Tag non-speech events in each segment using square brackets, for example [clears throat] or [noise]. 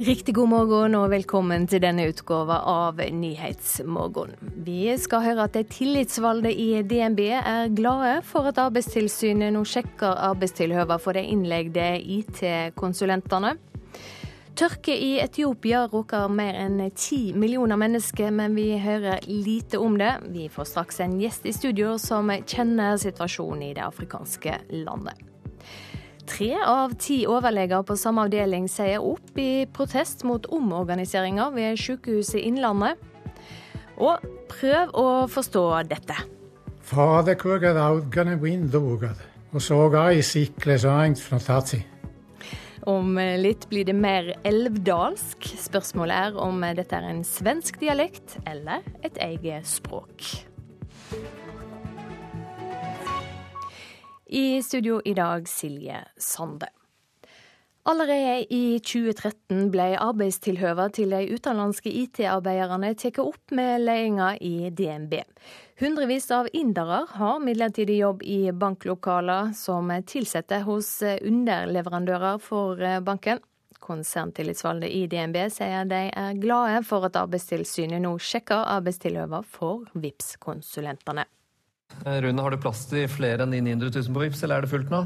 Riktig god morgen og velkommen til denne utgåva av Nyhetsmorgen. Vi skal høre at de tillitsvalgte i DNB er glade for at Arbeidstilsynet nå sjekker arbeidstilhøva for de innlegde IT-konsulentene. Tørke i Etiopia råker mer enn ti millioner mennesker, men vi hører lite om det. Vi får straks en gjest i studio som kjenner situasjonen i det afrikanske landet. Tre av ti overleger på samme avdeling sier opp i protest mot omorganiseringa ved Sykehuset Innlandet. Og prøv å forstå dette. Om litt blir det mer elvdalsk. Spørsmålet er om dette er en svensk dialekt eller et eget språk. I studio i dag Silje Sande. Allerede i 2013 ble arbeidstilhøva til de utenlandske IT-arbeiderne tatt opp med ledelsen i DNB. Hundrevis av indere har midlertidig jobb i banklokaler som ansatte hos underleverandører for banken. Konserntillitsvalgte i DNB sier de er glade for at Arbeidstilsynet nå sjekker arbeidstilhøva for VIPS-konsulentene. Eh, Rune, har du plass til flere enn 900 000 på Vips, eller er det fullt nå?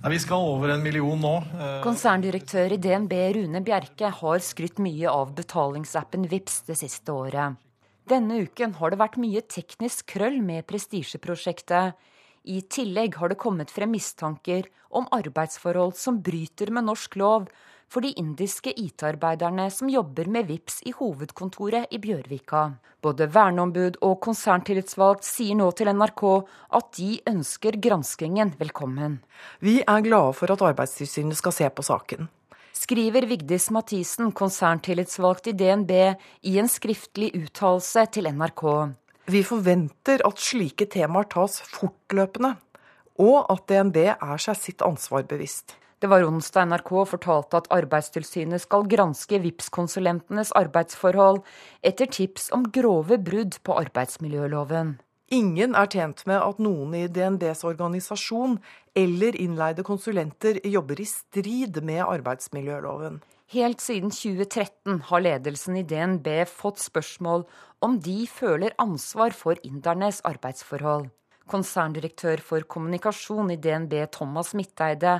Nei, vi skal over en million nå. Eh, Konserndirektør i DNB Rune Bjerke har skrytt mye av betalingsappen Vips det siste året. Denne uken har det vært mye teknisk krøll med prestisjeprosjektet. I tillegg har det kommet frem mistanker om arbeidsforhold som bryter med norsk lov, for de indiske IT-arbeiderne som jobber med VIPS i hovedkontoret i Bjørvika. Både verneombud og konserntillitsvalgt sier nå til NRK at de ønsker granskingen velkommen. Vi er glade for at Arbeidstilsynet skal se på saken. Skriver Vigdis Mathisen, konserntillitsvalgt i DNB, i en skriftlig uttalelse til NRK. Vi forventer at slike temaer tas fortløpende, og at DNB er seg sitt ansvar bevisst. Det var onsdag NRK fortalte at Arbeidstilsynet skal granske VIPS-konsulentenes arbeidsforhold etter tips om grove brudd på arbeidsmiljøloven. Ingen er tjent med at noen i DNBs organisasjon eller innleide konsulenter jobber i strid med arbeidsmiljøloven. Helt siden 2013 har ledelsen i DNB fått spørsmål om de føler ansvar for indernes arbeidsforhold. Konserndirektør for kommunikasjon i DNB, Thomas Midteide,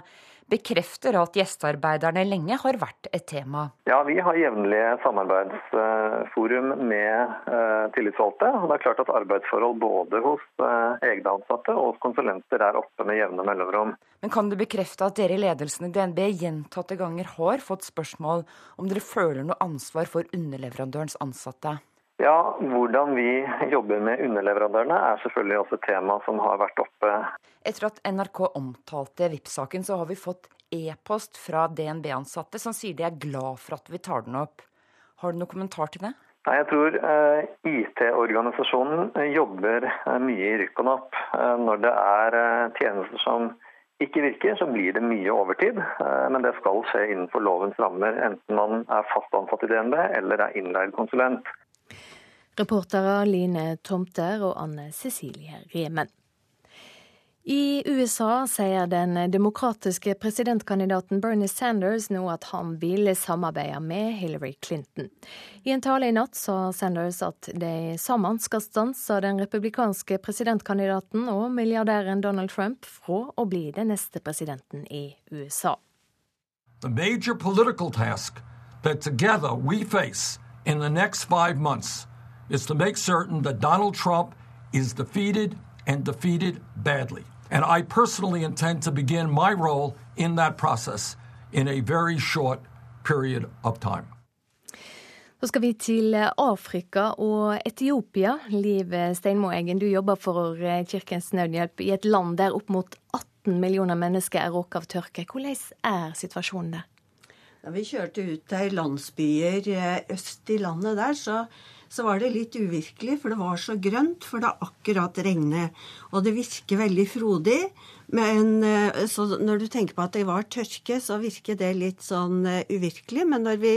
bekrefter at gjestearbeiderne lenge har vært et tema. Ja, Vi har jevnlige samarbeidsforum med uh, tillitsvalgte. og det er klart at Arbeidsforhold både hos uh, egne ansatte og hos konsulenter er oppe med jevne mellomrom. Men Kan du bekrefte at dere i ledelsen i DNB gjentatte ganger har fått spørsmål om dere føler noe ansvar for underleverandørens ansatte? Ja, Hvordan vi [laughs] jobber med underleverandørene er selvfølgelig også et tema som har vært oppe. Etter at NRK omtalte Vipps-saken, så har vi fått e-post fra DNB-ansatte som sier de er glad for at vi tar den opp. Har du noen kommentar til det? Nei, Jeg tror uh, IT-organisasjonen jobber uh, mye i rykk og napp. Uh, når det er tjenester som ikke virker, så blir det mye overtid. Men det skal skje innenfor lovens rammer, enten man er fast ansatt i DNB eller er innleid konsulent. Reportere Line Tomter og Anne Cecilie Remen. I USA sier den demokratiske presidentkandidaten Bernie Sanders nå at han vil samarbeide med Hillary Clinton. I en tale i natt sa Sanders at de sammen skal stanse den republikanske presidentkandidaten og milliardæren Donald Trump fra å bli den neste presidenten i USA. The major political task that together we in the next five months is to make certain that Donald Trump is defeated and defeated badly. And I personally intend to begin my role in that process in a very short period of time. Så skal vi til Afrika og Etiopia. Liv Steinmo Eggen, du jobber for Kirkens Nødhjelp i et land der opp mot 18 millioner mennesker er råket av tørke. Hvordan er situasjonen der? Da vi kjørte ut til landsbyer eh, øst i landet der, så så var det litt uvirkelig, for det var så grønt, for det akkurat regnet. Og det virker veldig frodig. Men eh, så når du tenker på at det var tørke, så virker det litt sånn eh, uvirkelig. Men når vi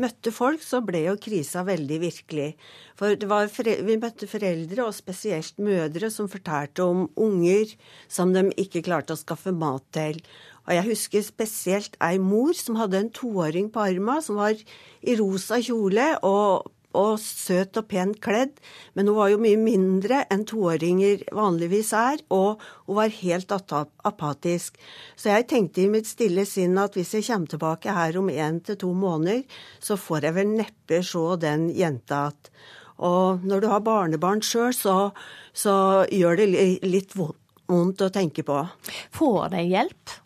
møtte folk, så ble jo krisa veldig virkelig. For vi møtte foreldre, og spesielt mødre, som fortalte om unger som de ikke klarte å skaffe mat til Og jeg husker spesielt ei mor som hadde en toåring på arma, som var i rosa kjole og, og søt og pent kledd, men hun var jo mye mindre enn toåringer vanligvis er, og hun var helt apatisk. Så jeg tenkte i mitt stille sinn at hvis jeg kommer tilbake her om én til to måneder, så får jeg vel neppe se den jenta igjen. Og når du har barnebarn sjøl, så, så gjør det litt vondt å tenke på. Får de hjelp?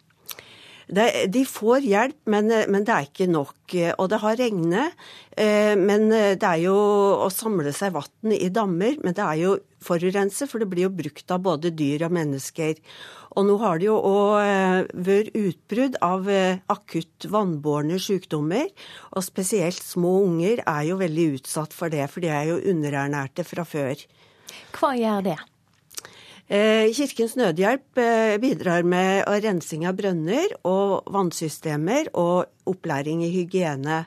Det, de får hjelp, men, men, det er ikke nok. Og det har regnet. Eh, men det er jo å samle seg vann i dammer, men det er jo forurense, for det blir jo brukt av både dyr og mennesker. Og nå har det jo òg eh, vært utbrudd av eh, akutt vannbårne sykdommer. Og spesielt små unger er jo veldig utsatt for det, for de er jo underernærte fra før. Hva gjør det? Eh, Kirkens Nødhjelp eh, bidrar med rensing av brønner og vannsystemer og opplæring i hygiene.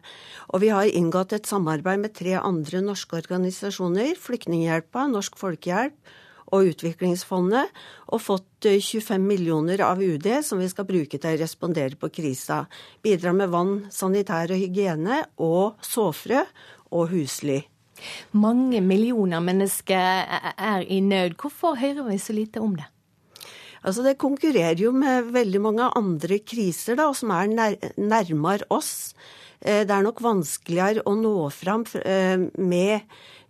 Og vi har inngått et samarbeid med tre andre norske organisasjoner, Flyktninghjelpa, Norsk Folkehjelp og Utviklingsfondet, og fått 25 eh, millioner av UD som vi skal bruke til å respondere på krisa. Bidra med vann, sanitær og hygiene og såfrø og husly. Mange millioner mennesker er i nød. Hvorfor hører vi så lite om det? Altså Det konkurrerer jo med veldig mange andre kriser da, som er nær, nærmere oss. Eh, det er nok vanskeligere å nå fram eh, med,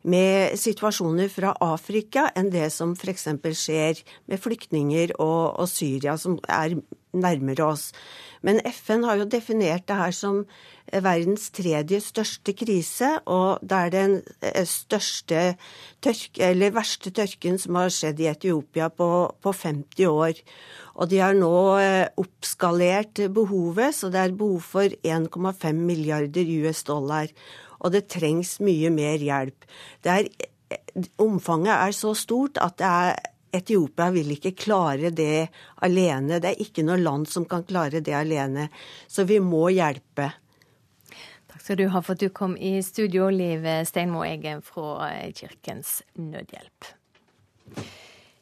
med situasjoner fra Afrika enn det som f.eks. skjer med flyktninger og, og Syria, som er nærmere oss. Men FN har jo definert det her som verdens tredje største krise, og det er den eh, største tørke, eller verste tørken som har skjedd i Etiopia på, på 50 år. Og de har nå eh, oppskalert behovet, så det er behov for 1,5 milliarder US dollar. Og det trengs mye mer hjelp. Er, eh, omfanget er så stort at er Etiopia vil ikke klare det alene. Det er ikke noe land som kan klare det alene. Så vi må hjelpe. Takk skal du ha for at du kom i studio, Liv Steinmo Egen fra Kirkens Nødhjelp.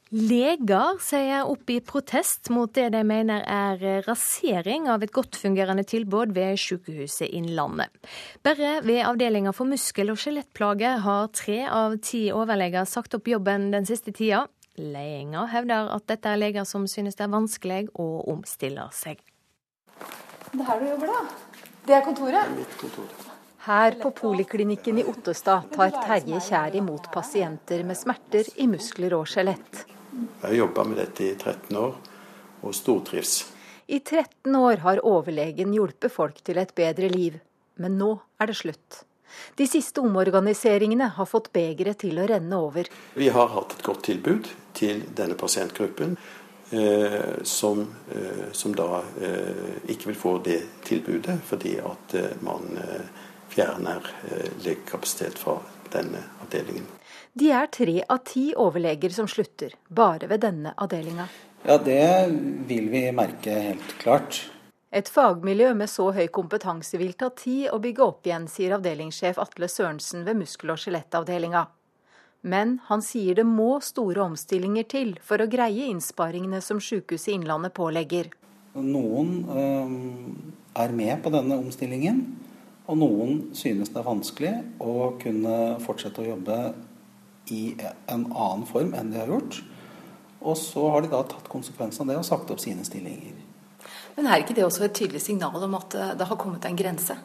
Leger sier opp i protest mot det de mener er rasering av et godt fungerende tilbud ved Sykehuset Innlandet. Bare ved avdelinga for muskel- og skjelettplager har tre av ti overleger sagt opp jobben den siste tida. Ledelsen hevder at dette er leger som synes det er vanskelig å omstille seg. Det er her du jobber, da? Det er kontoret? Det er Mitt kontor. Her på poliklinikken i Ottestad tar Terje Kjær imot pasienter med smerter i muskler og skjelett. Jeg har jobba med dette i 13 år og stortrives. I 13 år har overlegen hjulpet folk til et bedre liv, men nå er det slutt. De siste omorganiseringene har fått begeret til å renne over. Vi har hatt et godt tilbud til denne pasientgruppen. Eh, som, eh, som, da eh, ikke vil få det tilbudet fordi at man fjerner legekapasitet fra denne avdelingen. De er tre av ti overleger som slutter, bare ved denne avdelinga. Ja, det vil vi merke helt klart. Et fagmiljø med så høy kompetanse vil ta tid å bygge opp igjen, sier avdelingssjef Atle Sørensen ved muskel- og skjelettavdelinga. Men han sier det må store omstillinger til for å greie innsparingene som Sykehuset Innlandet pålegger. Noen øh, er med på denne omstillingen, og noen synes det er vanskelig å kunne fortsette å jobbe i en annen form enn de har gjort. Og så har de da tatt konsekvensen av det og sagt opp sine stillinger. Men er ikke det også et tydelig signal om at det har kommet en grense?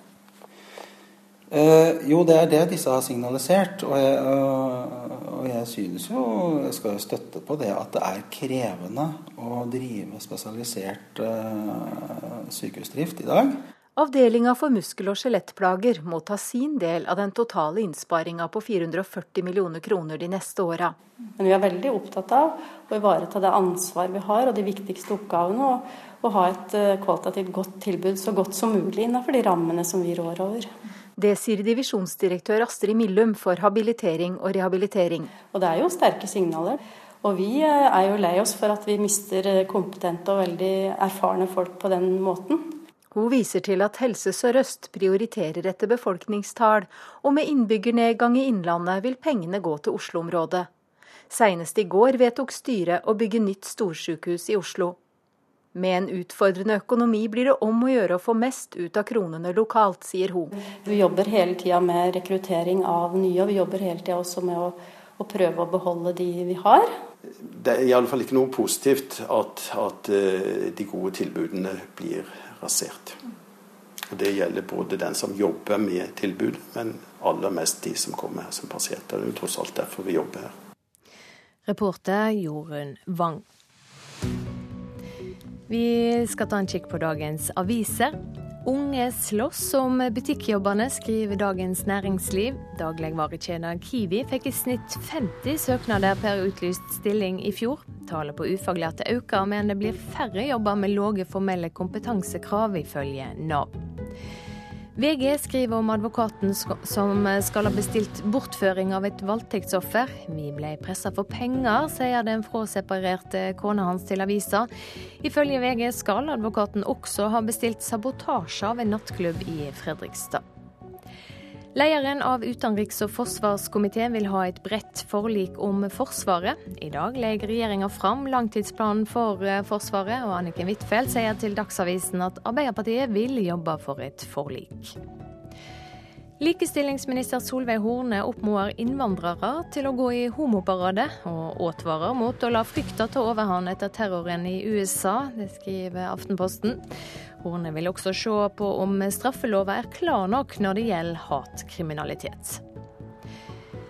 Eh, jo, det er det disse har signalisert. Og jeg, og, og jeg synes jo, jeg skal jo støtte på det, at det er krevende å drive spesialisert eh, sykehusdrift i dag. Avdelinga for muskel- og skjelettplager må ta sin del av den totale innsparinga på 440 millioner kroner de neste åra. Men vi er veldig opptatt av å ivareta det ansvar vi har og de viktigste oppgavene. Og, og ha et eh, kvalitativt godt tilbud så godt som mulig innenfor de rammene som vi rår over. Det sier divisjonsdirektør Astrid Millum for habilitering og rehabilitering. Og Det er jo sterke signaler. Og vi eh, er jo lei oss for at vi mister eh, kompetente og veldig erfarne folk på den måten. Hun viser til at Helse Sør-Øst prioriterer etter befolkningstall, og med innbyggernedgang i Innlandet vil pengene gå til Oslo-området. Senest i går vedtok styret å bygge nytt storsykehus i Oslo. Med en utfordrende økonomi blir det om å gjøre å få mest ut av kronene lokalt, sier hun. Vi jobber hele tida med rekruttering av nye, og vi jobber hele tida også med å, å, prøve å beholde de vi har. Det er iallfall ikke noe positivt at, at eh, de gode tilbudene blir rasert. Det gjelder både den som jobber med tilbud, men aller mest de som kommer her som pasienter. Det er jo tross alt derfor vi jobber her. Reporter Jorunn Wang. Vi skal ta en kikk på dagens aviser. Unge slåss om butikkjobbene, skriver Dagens Næringsliv. Dagligvarekjeden Kiwi fikk i snitt 50 søknader per utlyst stilling i fjor. Tallet på ufaglærte øker, men det blir færre jobber med lave formelle kompetansekrav, ifølge Nav. VG skriver om advokaten som skal ha bestilt bortføring av et voldtektsoffer. Vi ble pressa for penger, sier den fraseparerte kona hans til avisa. Ifølge VG skal advokaten også ha bestilt sabotasje av en nattklubb i Fredrikstad. Lederen av utenriks- og forsvarskomiteen vil ha et bredt forlik om Forsvaret. I dag legger regjeringa fram langtidsplanen for eh, Forsvaret, og Anniken Huitfeldt sier til Dagsavisen at Arbeiderpartiet vil jobbe for et forlik. Likestillingsminister Solveig Horne oppmoder innvandrere til å gå i homoparade, og advarer mot å la frykta ta overhånd etter terroren i USA. Det skriver Aftenposten. Horne vil også se på om straffelova er klar nok når det gjelder hatkriminalitet.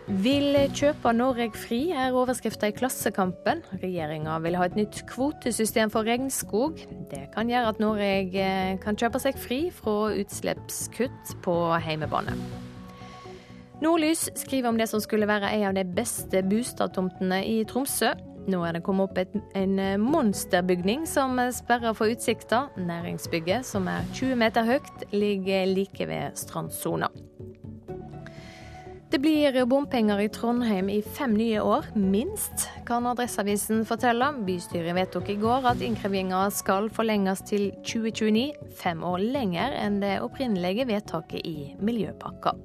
Vil kjøpe Norge fri, er overskrifta i Klassekampen. Regjeringa vil ha et nytt kvotesystem for regnskog. Det kan gjøre at Norge eh, kan kjøpe seg fri fra utslippskutt på heimebane. Nordlys skriver om det som skulle være en av de beste bostadtomtene i Tromsø. Nå er det kommet opp et, en eh, monsterbygning som sperrer for utsikta. Næringsbygget, som er 20 meter høyt, ligger like ved strandsona. Det blir bompenger i Trondheim i fem nye år, minst, kan Adresseavisen fortelle. Bystyret vedtok i går at innkrevinga skal forlenges til 2029, fem år lenger enn det opprinnelige vedtaket i Miljøpakka.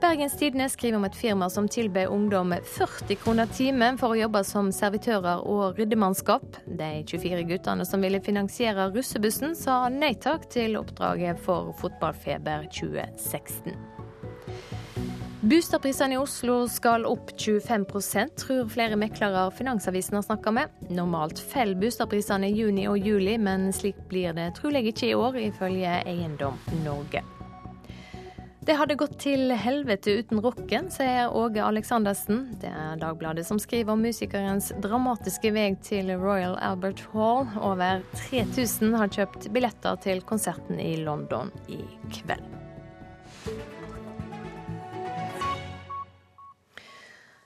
Bergens Tidende skriver om et firma som tilbød ungdom 40 kroner timen for å jobbe som servitører og ryddemannskap. De 24 guttene som ville finansiere russebussen, sa nei takk til oppdraget for Fotballfeber 2016. Boligprisene i Oslo skal opp 25% tror flere meklere Finansavisen har snakka med. Normalt faller boligprisene i juni og juli, men slik blir det trolig ikke i år, ifølge Eiendom Norge. Det hadde gått til helvete uten rocken, sier Åge Aleksandersen. Det er Dagbladet som skriver om musikerens dramatiske vei til Royal Albert Hall. Over 3000 har kjøpt billetter til konserten i London i kveld.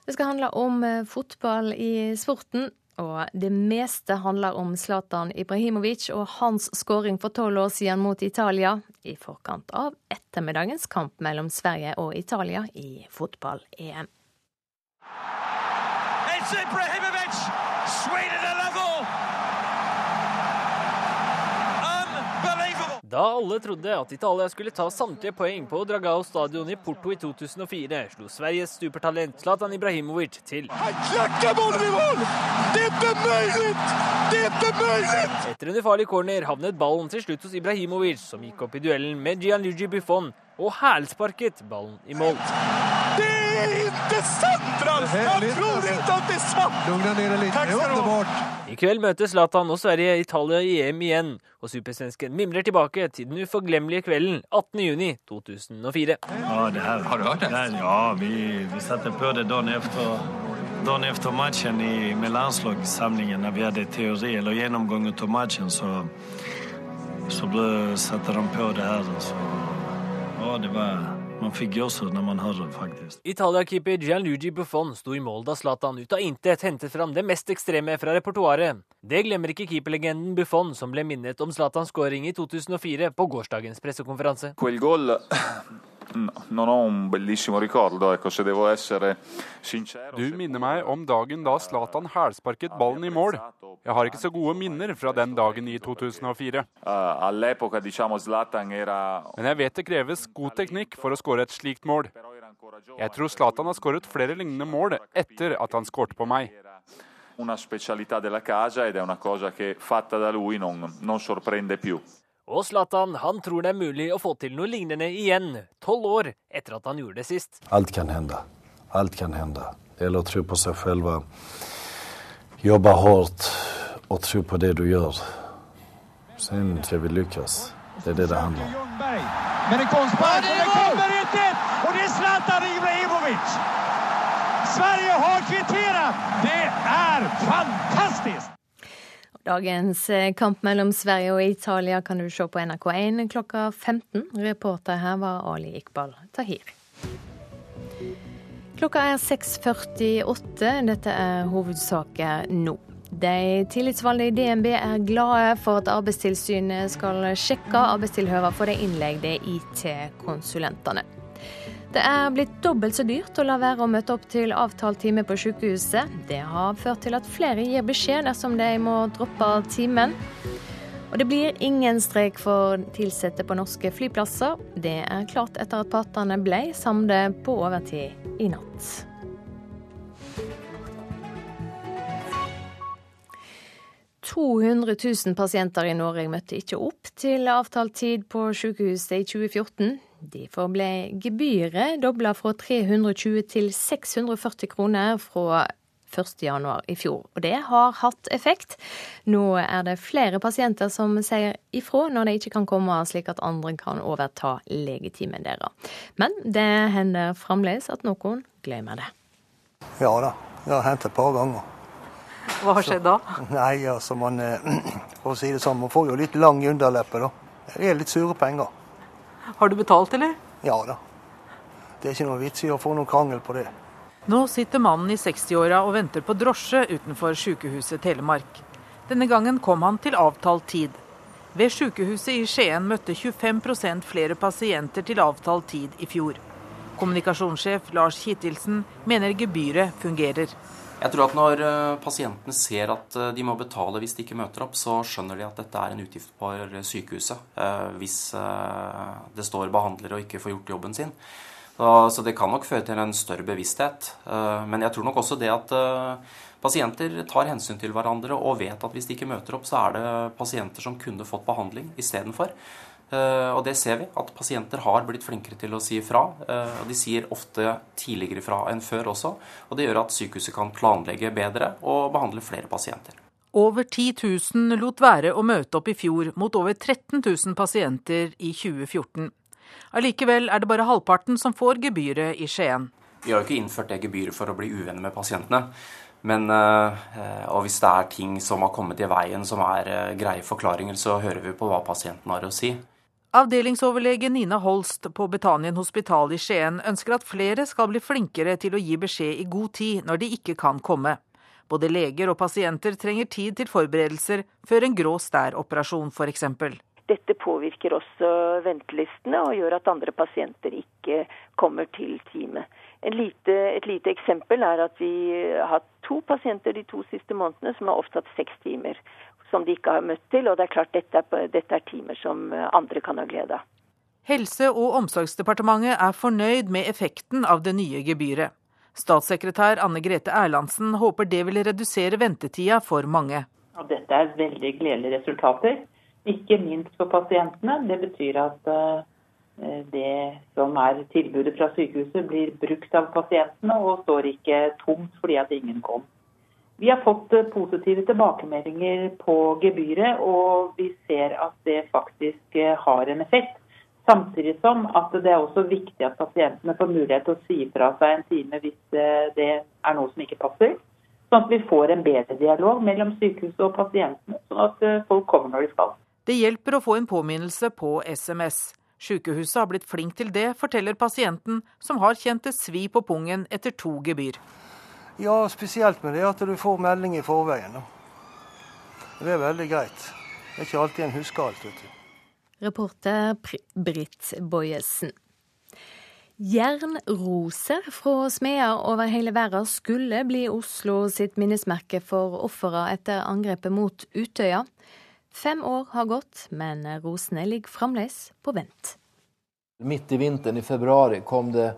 Det skal handle om eh, fotball i sporten. Og det meste handler om Zlatan Ibrahimovic og hans skåring for tolv år siden mot Italia, i forkant av ettermiddagens kamp mellom Sverige og Italia i fotball-EM er level! Da alle trodde at Italia skulle ta samtlige poeng på Dragao stadion i Porto i 2004, slo Sveriges supertalent Zlatan Ibrahimovic til. Etter en ufarlig corner havnet ballen til slutt hos Ibrahimovic, som gikk opp i duellen med Gianluigi Buffon og hælsparket ballen i mål. Det er ikke sant, Ralf! Jeg tror ikke at det er sant! Lugna ned litt. Det er underbart. I kveld møter Zlatan og Sverige Italia i EM igjen, og supersvensken mimrer tilbake til den uforglemmelige kvelden 18.6.2004. Ja, det her, har du hørt det? det ja, vi, vi satte på det dagen etter. Dagen etter matchen i, med landslagssamlingen, når vi hadde teori eller gjennomgang av matchen, så, så ble, satte de på det her. Så, ja, det var man fikk gåsehud når man hører det, faktisk. Italia-keeper Gianluigi Buffon sto i mål da Zlatan ut av intet hentet fram det mest ekstreme fra repertoaret. Det glemmer ikke keeperlegenden Buffon, som ble minnet om Zlatans skåring i 2004 på gårsdagens pressekonferanse. Quel gol non ho un bellissimo ricordo, ecco, se devo essere sincero. Du minner meg om dagen da Zlatan hælsparket ballen i mål. Jeg har ikke så gode minner fra den dagen i 2004. Men jeg vet det kreves god teknikk for å skåre et slikt mål. Jeg tror Zlatan har skåret flere lignende mål etter at han skårte på meg. Una specialità della casa ed è una cosa che fatta da lui non, non sorprende più. Og Zlatan han tror det er mulig å få til noe lignende igjen, tolv år etter at han gjorde det sist. Alt kan hende. Alt kan hende. Det gjelder å tro på seg selv. Jobbe hardt og tro på det du gjør. Så skal vi lykkes. Det er det det handler om. Men en konstpark, og det kommer 1-1! Og det er Zlatan Ibrahimovic! Sverige har kvittert! Det er fantastisk! Dagens eh, kamp mellom Sverige og Italia kan du se på NRK1 klokka 15. Reporter her var Ali Iqbal Tahir. Klokka er 6.48. Dette er hovedsaker nå. De tillitsvalgte i DNB er glade for at Arbeidstilsynet skal sjekke arbeidstilhøva for de innleide IT-konsulentene. Det er blitt dobbelt så dyrt å la være å møte opp til avtalt time på sykehuset. Det har ført til at flere gir beskjed dersom de må droppe timen. Og det blir ingen streik for ansatte på norske flyplasser. Det er klart etter at partene ble samlet på overtid i natt. «200 000 pasienter i Norge møtte ikke opp til avtalt tid på sykehuset i 2014. Derfor ble gebyret dobla fra 320 til 640 kroner fra 1.1 i fjor. Og det har hatt effekt. Nå er det flere pasienter som sier ifra når de ikke kan komme, slik at andre kan overta legetimen deres. Men det hender fremdeles at noen glemmer det. Ja da, det har hendt et par ganger. Hva har skjedd da? Nei, altså man, [clears throat] For å si det sånn, man får jo litt lang underleppe, da. Det er litt sure penger. Har du betalt, eller? Ja da. Det er ikke noe vits i å få noe krangel på det. Nå sitter mannen i 60-åra og venter på drosje utenfor sykehuset Telemark. Denne gangen kom han til avtalt tid. Ved sykehuset i Skien møtte 25% flere pasienter til avtalt tid i fjor. Kommunikasjonssjef Lars Kittilsen mener gebyret fungerer. Jeg tror at Når eh, pasientene ser at eh, de må betale hvis de ikke møter opp, så skjønner de at dette er en utgift sykehuset eh, hvis det står behandlere og ikke får gjort jobben sin. Så det kan nok føre til en større bevissthet. Men jeg tror nok også det at pasienter tar hensyn til hverandre og vet at hvis de ikke møter opp, så er det pasienter som kunne fått behandling istedenfor. Eh, og det ser vi, at pasienter har blitt flinkere til å si ifra. Eh, og de sier ofte tidligere fra enn før også. Og det gjør at sykehuset kan planlegge bedre og behandle flere pasienter. Over 10 000 lot være å møte opp i fjor, mot over 13 000 pasienter i 2014. Allikevel er det bare halvparten som får gebyret i Skien. Vi har jo ikke innført det gebyret for å bli uvenner med pasientene. Men, eh, og hvis det er ting som har kommet i veien som er greie forklaringer, så hører vi på hva pasienten har å si. Avdelingsoverlege Nina Holst på Betanien hospital i Skien ønsker at flere skal bli flinkere til å gi beskjed i god tid når de ikke kan komme. Både leger og pasienter trenger tid til forberedelser før en grå stær-operasjon f.eks. Dette påvirker også ventelistene og gjør at andre pasienter ikke kommer til teamet. Lite, et lite eksempel er at vi har hatt to pasienter de to siste månedene som har opptatt seks timer som de ikke har møtt til. Og det er klart dette er, dette er timer som eh, andre kan ha glede av. Helse- og omsorgsdepartementet er fornøyd med effekten av det nye gebyret. Statssekretær Anne Grete Erlandsen håper det vil redusere ventetida for mange. Og dette er veldig gledelige resultater, ikke minst for pasientene. Det betyr at uh, det som er tilbudet fra sykehuset blir brukt av pasientene og står ikke tomt fordi at ingen kom. Vi har fått eh, positive tilbakemeldinger på gebyret, og vi ser at det faktisk eh, har en effekt. Samtidig som at det er også viktig at pasientene får mulighet til å si fra seg en time hvis eh, det er noe som ikke passer. Sånn at vi får en bedre dialog mellom sykehuset og pasientene, sånn at folk kommer når de skal. Det hjelper å få en påminnelse på SMS. Sykehuset har blitt flink til det, forteller pasienten, som har kjent det svi på pungen etter to gebyr. Ja, spesielt med det at du får melding i forveien. Det er veldig greit. Det er ikke alltid en husker alt. vet du. Reporter Britt Bojesen. Jernroser fra smeder over hele verden skulle bli Oslo sitt minnesmerke for ofrene etter angrepet mot Utøya. Fem år har gått, men rosene ligger fremdeles på vent. Midt i vinteren i februar kom det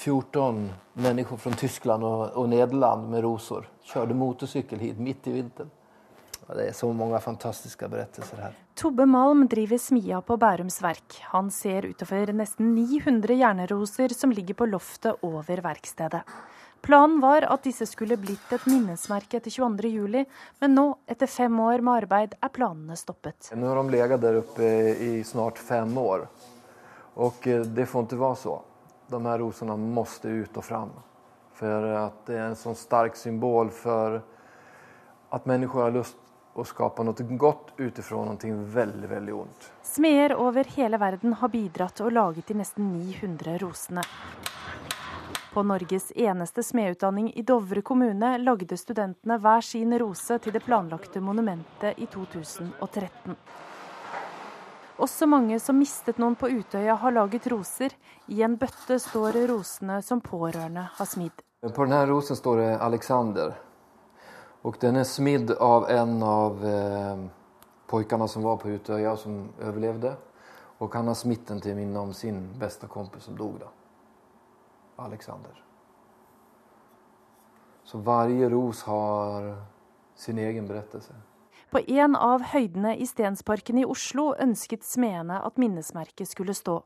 14 mennesker fra Tyskland og, og Nederland med roser. Kjørte motorsykkel hit midt i vinteren. Ja, det er så mange fantastiske berettelser her. Tobbe Malm driver smia på Bærums Verk. Han ser utover nesten 900 hjerneroser som ligger på loftet over verkstedet. Planen var at disse skulle blitt et minnesmerke etter 22.07, men nå, etter fem år med arbeid, er planene stoppet. Nå har de ligget der oppe i snart fem år, og eh, det får ikke være så. De her rosene måtte ut og fram. For att det er en sånn stark symbol for at mennesker har lyst å skape noe godt utifrån noe veldig, veldig ondt. Smeder over hele verden har bidratt og laget de nesten 900 rosene. På Norges eneste smedutdanning i Dovre kommune lagde studentene hver sin rose til det planlagte monumentet i 2013. Også mange som mistet noen på Utøya har laget roser. I en bøtte står rosene som pårørende har smidd. På denne rosen står det 'Alexander'. Og den er smidd av en av eh, som var på Utøya, som overlevde. Og han har smitt den til minne om sin beste kompis som dog da. Alexander. Så hver ros har sin egen berettelse. På en av høydene i Stensparken i Oslo ønsket smedene at minnesmerket skulle stå.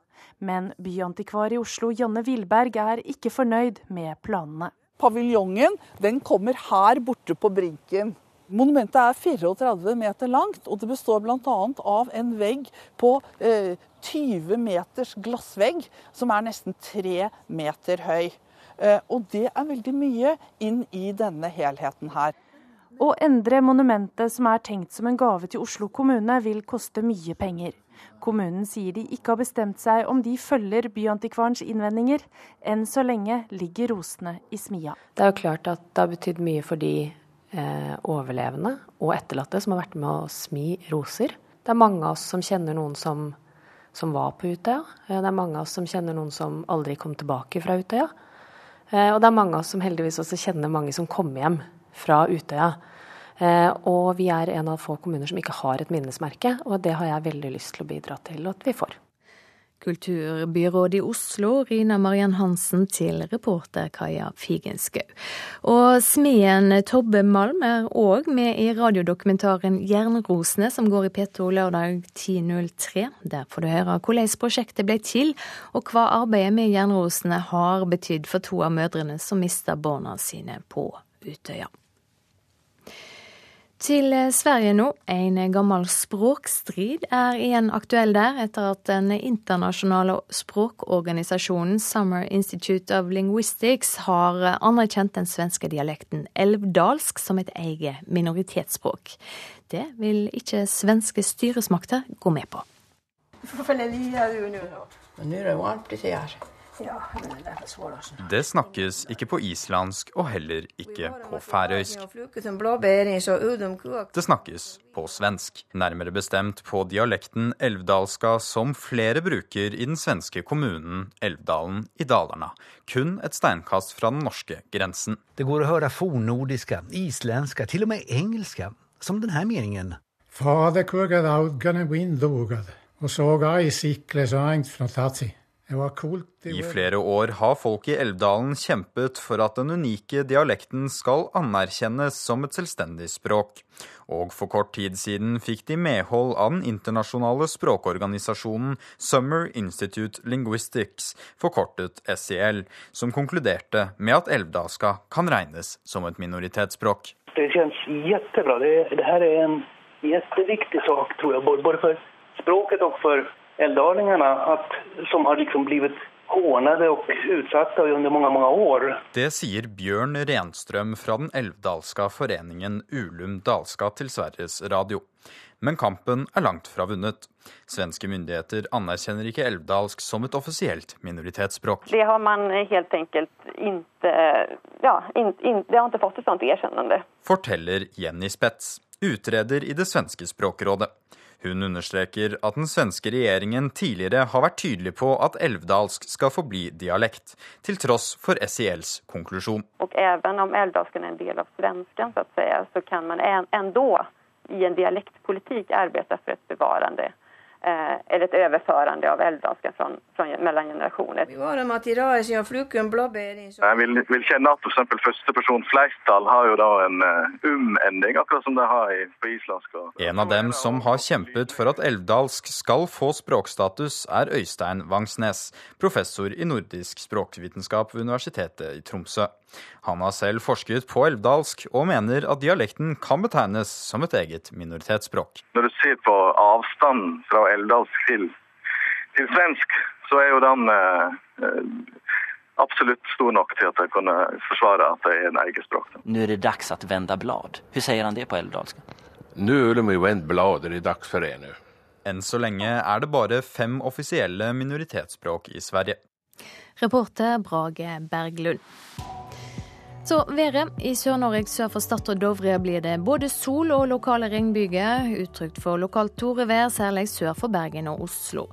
Men byantikvar i Oslo, Janne Wilberg, er ikke fornøyd med planene. Paviljongen den kommer her borte på brinken. Monumentet er 34 meter langt, og det består bl.a. av en vegg på eh, 20 meters glassvegg, som er nesten tre meter høy. Eh, og det er veldig mye inn i denne helheten her. Å endre monumentet som er tenkt som en gave til Oslo kommune, vil koste mye penger. Kommunen sier de ikke har bestemt seg om de følger Byantikvarens innvendinger. Enn så lenge ligger rosene i smia. Det er jo klart at det har betydd mye for de eh, overlevende og etterlatte som har vært med å smi roser. Det er mange av oss som kjenner noen som, som var på Utøya. Eh, det er mange av oss som kjenner noen som aldri kom tilbake fra Utøya. Eh, og det er mange av oss som heldigvis også kjenner mange som kom hjem fra Utøya. Eh, og vi er en av få kommuner som ikke har et minnesmerke, og det har jeg veldig lyst til å bidra til at vi får. Kulturbyrådet i Oslo, Rina Mariann Hansen, til reporter Kaja Figenschou. Og smeden Tobbe Malm er òg med i radiodokumentaren Jernrosene, som går i P2 lørdag 10.03. Der får du høre hvordan prosjektet ble til, og hva arbeidet med Jernrosene har betydd for to av mødrene som mista barna sine på Utøya. Til Sverige nå. En gammel språkstrid er igjen aktuell der, etter at den internasjonale språkorganisasjonen Summer Institute of Linguistics har anerkjent den svenske dialekten elvdalsk som et eget minoritetsspråk. Det vil ikke svenske styresmakter gå med på. Nå er det varmt her. Det snakkes ikke på islandsk og heller ikke på færøysk. Det snakkes på svensk, nærmere bestemt på dialekten elvdalska som flere bruker i den svenske kommunen Elvdalen i Dalarna, kun et steinkast fra den norske grensen. Det går å høre fornordiske, islandske, til og med engelske, som denne meningen. Fader kurgad audgane windogad, og såga i sikle så engt fra tatsi. I flere år har folk i Elvdalen kjempet for at den unike dialekten skal anerkjennes som et selvstendig språk. Og for kort tid siden fikk de medhold av den internasjonale språkorganisasjonen Summer Institute Linguistics, forkortet SIL, som konkluderte med at elvdalska kan regnes som et minoritetsspråk. Det kjennes kjempebra. Det, det her er en kjempeviktig sak, tror jeg, både for språket og for älvdalingarna att, som har liksom blivit hånade og utsatta under mange, mange år. Det sier Bjørn Renstrøm fra den elvdalska foreningen Ulum Dalska til Sveriges Radio. Men kampen er langt fra vunnet. Svenske myndigheter anerkjenner ikke elvdalsk som et offisielt minoritetsspråk. Det har man helt enkelt ikke ja, in, in, Det har ikke fått et sånt erkjennende. Forteller Jenny Spets, utreder i det svenske språkrådet. Hun understreker at den svenske regjeringen tidligere har vært tydelig på at elvdalsk skal forbli dialekt, til tross for SILs konklusjon. Og even om elvdalsken er en del av svensken, så, si, så kan man enda i en dialektpolitikk arbeide for et bevarende eller et overførende av älvdalskan mellom generasjoner. Jeg vil, vil kjenne at f.eks. førsteperson flertall har jo da en uh, um-ending, akkurat som de har i, på islandsk. En av dem som har kjempet for at elvdalsk skal få språkstatus, er Øystein Vangsnes, professor i nordisk språkvitenskap ved Universitetet i Tromsø. Han har selv forsket på elvdalsk, og mener at dialekten kan betegnes som et eget minoritetsspråk. Når du ser på avstanden fra elvdalsk til, til svensk, så er jo den eh, absolutt stor nok til at jeg kunne forsvare at det er en eget språk. Nå er det dags å vende blad. Hvordan sier han det på elvdalsk? Nå er det vendt blad, det er dags for det nå. Enn så lenge er det bare fem offisielle minoritetsspråk i Sverige. Reporter Brage Berglund. Så været. I Sør-Norge sør for Stad og Dovre blir det både sol og lokale regnbyger. Utrygt for lokalt torevær, særlig sør for Bergen og Oslo.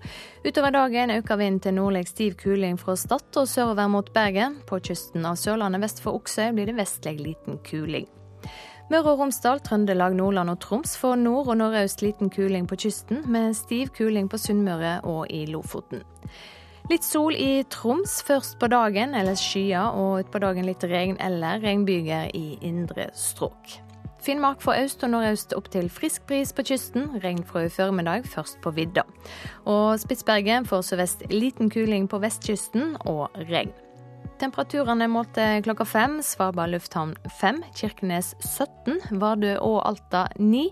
Utover dagen øker vinden til nordlig stiv kuling fra Stad og sørover mot Bergen. På kysten av Sørlandet vest for Oksøy blir det vestlig liten kuling. Møre og Romsdal, Trøndelag, Nordland og Troms får nord- og nordøst liten kuling på kysten, med stiv kuling på Sunnmøre og i Lofoten. Litt sol i Troms først på dagen, ellers skyer, og utpå dagen litt regn eller regnbyger i indre strøk. Finnmark får øst og nordøst opp til frisk bris på kysten, regn fra i formiddag, først på vidda. Og Spitsbergen får sørvest liten kuling på vestkysten og regn. Temperaturene målte klokka fem. Svalbard lufthavn fem. Kirkenes 17. Vardø og Alta 9.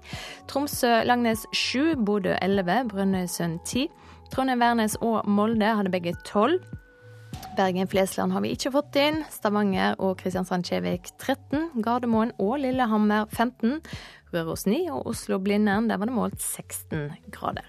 Tromsø-Langnes 7. Bodø 11. Brønnøysund 10. Trondheim, Værnes og Molde hadde begge tolv. Bergen-Flesland har vi ikke fått inn. Stavanger og Kristiansand-Kjevik 13. Gardermoen og Lillehammer 15. Røros 9 og Oslo-Blindern, der var det målt 16 grader.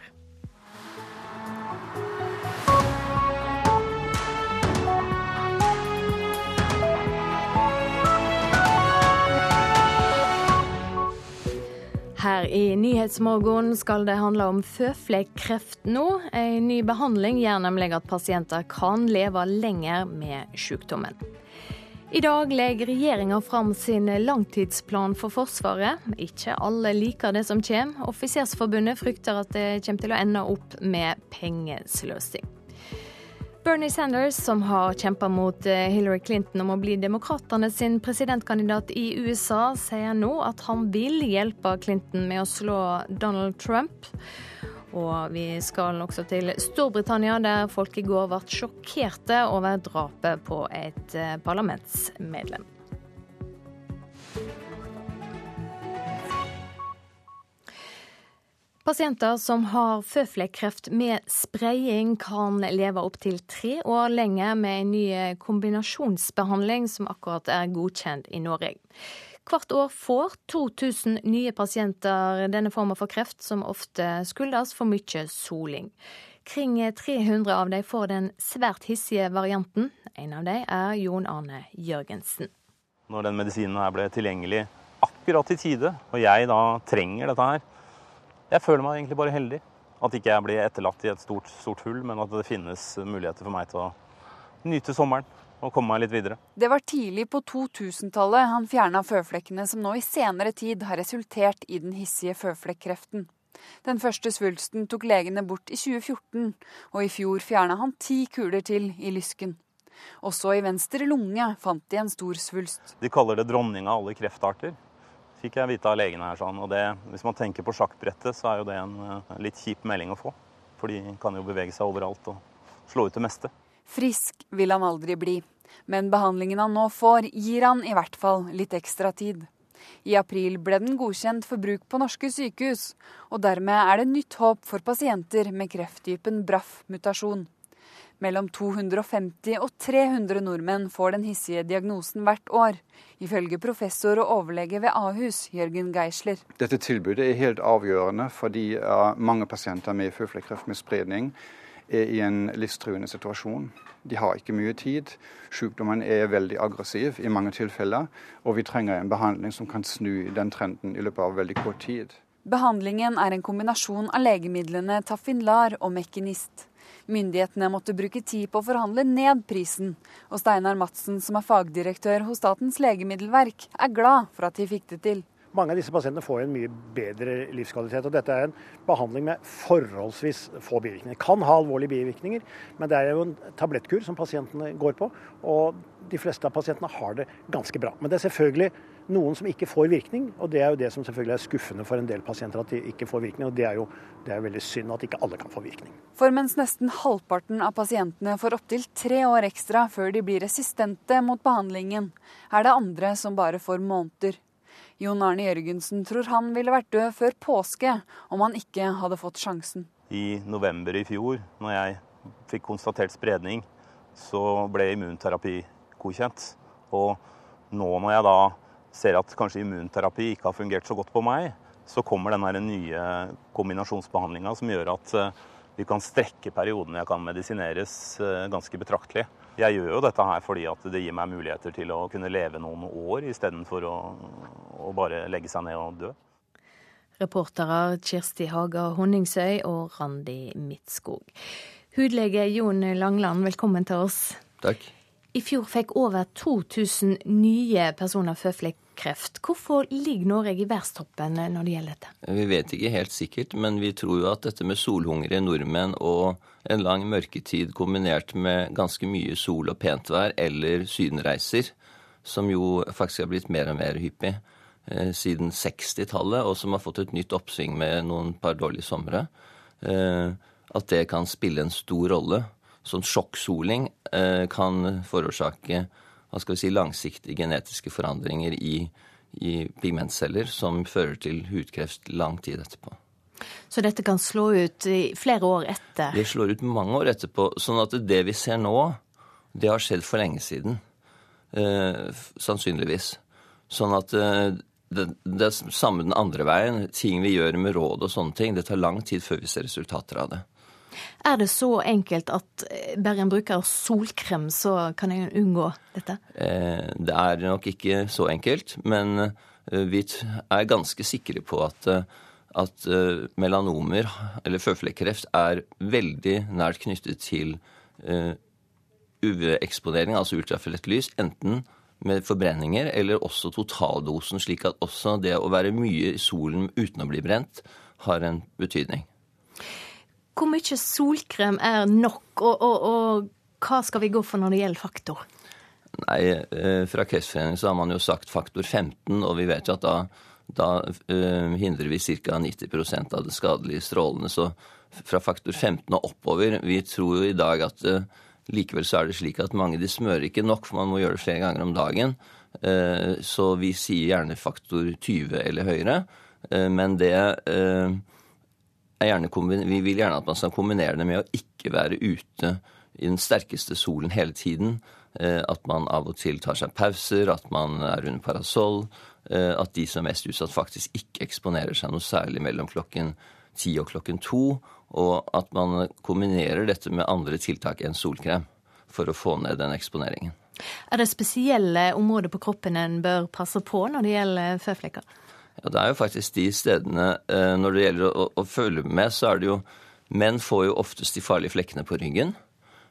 Her i Nyhetsmorgen skal det handle om føflekkreft nå. En ny behandling gjør nemlig at pasienter kan leve lenger med sykdommen. I dag legger regjeringa fram sin langtidsplan for Forsvaret. Ikke alle liker det som kommer. Offisersforbundet frykter at det kommer til å ende opp med pengesløsing. Bernie Sanders, som har kjempa mot eh, Hillary Clinton om å bli demokratene sin presidentkandidat i USA, sier nå at han vil hjelpe Clinton med å slå Donald Trump. Og vi skal også til Storbritannia, der folk i går ble sjokkerte over drapet på et eh, parlamentsmedlem. Pasienter som har føflekkreft med spraying, kan leve opptil tre år lenger med en ny kombinasjonsbehandling som akkurat er godkjent i Norge. Hvert år får 2000 nye pasienter denne formen for kreft, som ofte skyldes for mye soling. Kring 300 av dem får den svært hissige varianten. En av dem er Jon Arne Jørgensen. Når den medisinen her ble tilgjengelig akkurat i tide, og jeg da trenger dette her, jeg føler meg egentlig bare heldig. At ikke jeg blir etterlatt i et stort, stort hull, men at det finnes muligheter for meg til å nyte sommeren og komme meg litt videre. Det var tidlig på 2000-tallet han fjerna føflekkene som nå i senere tid har resultert i den hissige føflekkreften. Den første svulsten tok legene bort i 2014, og i fjor fjerna han ti kuler til i lysken. Også i venstre lunge fant de en stor svulst. De kaller det dronning av alle kreftarter fikk jeg vite av legene her. Sånn. Og det, hvis man tenker på sjakkbrettet, så er jo det en uh, litt kjip melding å få. For de kan jo bevege seg overalt og slå ut det meste. Frisk vil han aldri bli, men behandlingen han nå får, gir han i hvert fall litt ekstra tid. I april ble den godkjent for bruk på norske sykehus, og dermed er det nytt håp for pasienter med krefttypen BRAF-mutasjon. Mellom 250 og 300 nordmenn får den hissige diagnosen hvert år, ifølge professor og overlege ved Ahus, Jørgen Geisler. Dette tilbudet er helt avgjørende fordi mange pasienter med føflekkreft med spredning er i en livstruende situasjon. De har ikke mye tid. Sykdommen er veldig aggressiv i mange tilfeller, og vi trenger en behandling som kan snu den trenden i løpet av veldig kort tid. Behandlingen er en kombinasjon av legemidlene Tafinlar og Mekinist. Myndighetene måtte bruke tid på å forhandle ned prisen, og Steinar Madsen, som er fagdirektør hos Statens legemiddelverk, er glad for at de fikk det til. mange av disse pasientene får en mye bedre livskvalitet. og Dette er en behandling med forholdsvis få bivirkninger. Kan ha alvorlige bivirkninger, men det er jo en tablettkur som pasientene går på. Og de fleste av pasientene har det ganske bra. Men det er selvfølgelig noen som ikke får virkning, og det er jo det som selvfølgelig er skuffende for en del pasienter at de ikke får virkning. og Det er jo det er veldig synd at ikke alle kan få virkning. For mens nesten halvparten av pasientene får opptil tre år ekstra før de blir resistente mot behandlingen, er det andre som bare får måneder. Jon Arne Jørgensen tror han ville vært død før påske om han ikke hadde fått sjansen. I november i fjor, når jeg fikk konstatert spredning, så ble immunterapi godkjent. Og nå når jeg da ser at kanskje immunterapi ikke har fungert så godt på meg, så kommer den nye kombinasjonsbehandlinga som gjør at eh, vi kan strekke perioden jeg kan medisineres eh, ganske betraktelig. Jeg gjør jo dette her fordi at det gir meg muligheter til å kunne leve noen år istedenfor å, å bare legge seg ned og dø. Reportere Kirsti Haga Honningsøy og Randi Midtskog. Hudlege Jon Langland, velkommen til oss. Takk. I fjor fikk over 2000 nye personer føflekkreft. Hvorfor ligger Norge i verdenstoppen når det gjelder dette? Vi vet ikke helt sikkert, men vi tror jo at dette med solhungrige nordmenn og en lang mørketid kombinert med ganske mye sol og pent vær eller sydenreiser, som jo faktisk har blitt mer og mer hyppig eh, siden 60-tallet, og som har fått et nytt oppsving med noen par dårlige somre, eh, at det kan spille en stor rolle sånn sjokksoling eh, kan forårsake hva skal vi si, langsiktige genetiske forandringer i, i pigmentceller som fører til hudkreft lang tid etterpå. Så dette kan slå ut i flere år etter? Det slår ut mange år etterpå. Sånn at det vi ser nå, det har skjedd for lenge siden. Eh, sannsynligvis. Sånn at eh, det, det er samme den andre veien. Ting vi gjør med råd og sånne ting. Det tar lang tid før vi ser resultater av det. Er det så enkelt at eh, bare en bruker solkrem, så kan en unngå dette? Eh, det er nok ikke så enkelt, men eh, vi er ganske sikre på at, at melanomer, eller føflekkreft, er veldig nært knyttet til UV-eksponering, altså ultrafiolett lys, enten med forbrenninger eller også totaldosen, slik at også det å være mye i solen uten å bli brent har en betydning hvor mye solkrem er nok, og, og, og, hva skal vi gå for når det gjelder faktor? Nei, eh, Fra Kreftforeningen så har man jo sagt faktor 15, og vi vet jo at da, da uh, hindrer vi ca. 90% av det skadelige strålene. Så fra faktor 15 og oppover Vi tror jo i dag at uh, likevel så er det slik at mange de smører ikke nok, for man må gjøre det flere ganger om dagen. Så vi sier gjerne faktor 20 eller høyere. Men det vi vil gjerne at man skal kombinere det med å ikke være ute i den sterkeste solen hele tiden. Eh, at man av og til tar seg pauser, at man er under parasoll. Eh, at de som er mest utsatt, faktisk ikke eksponerer seg noe særlig mellom klokken ti og klokken to. Og at man kombinerer dette med andre tiltak enn solkrem for å få ned den eksponeringen. Er det spesielle områder på kroppen en bør passe på når det gjelder føflekker? Ja, Det er jo faktisk de stedene eh, Når det gjelder å, å, følge med, så er det jo Menn får jo oftest de farlige flekkene på ryggen.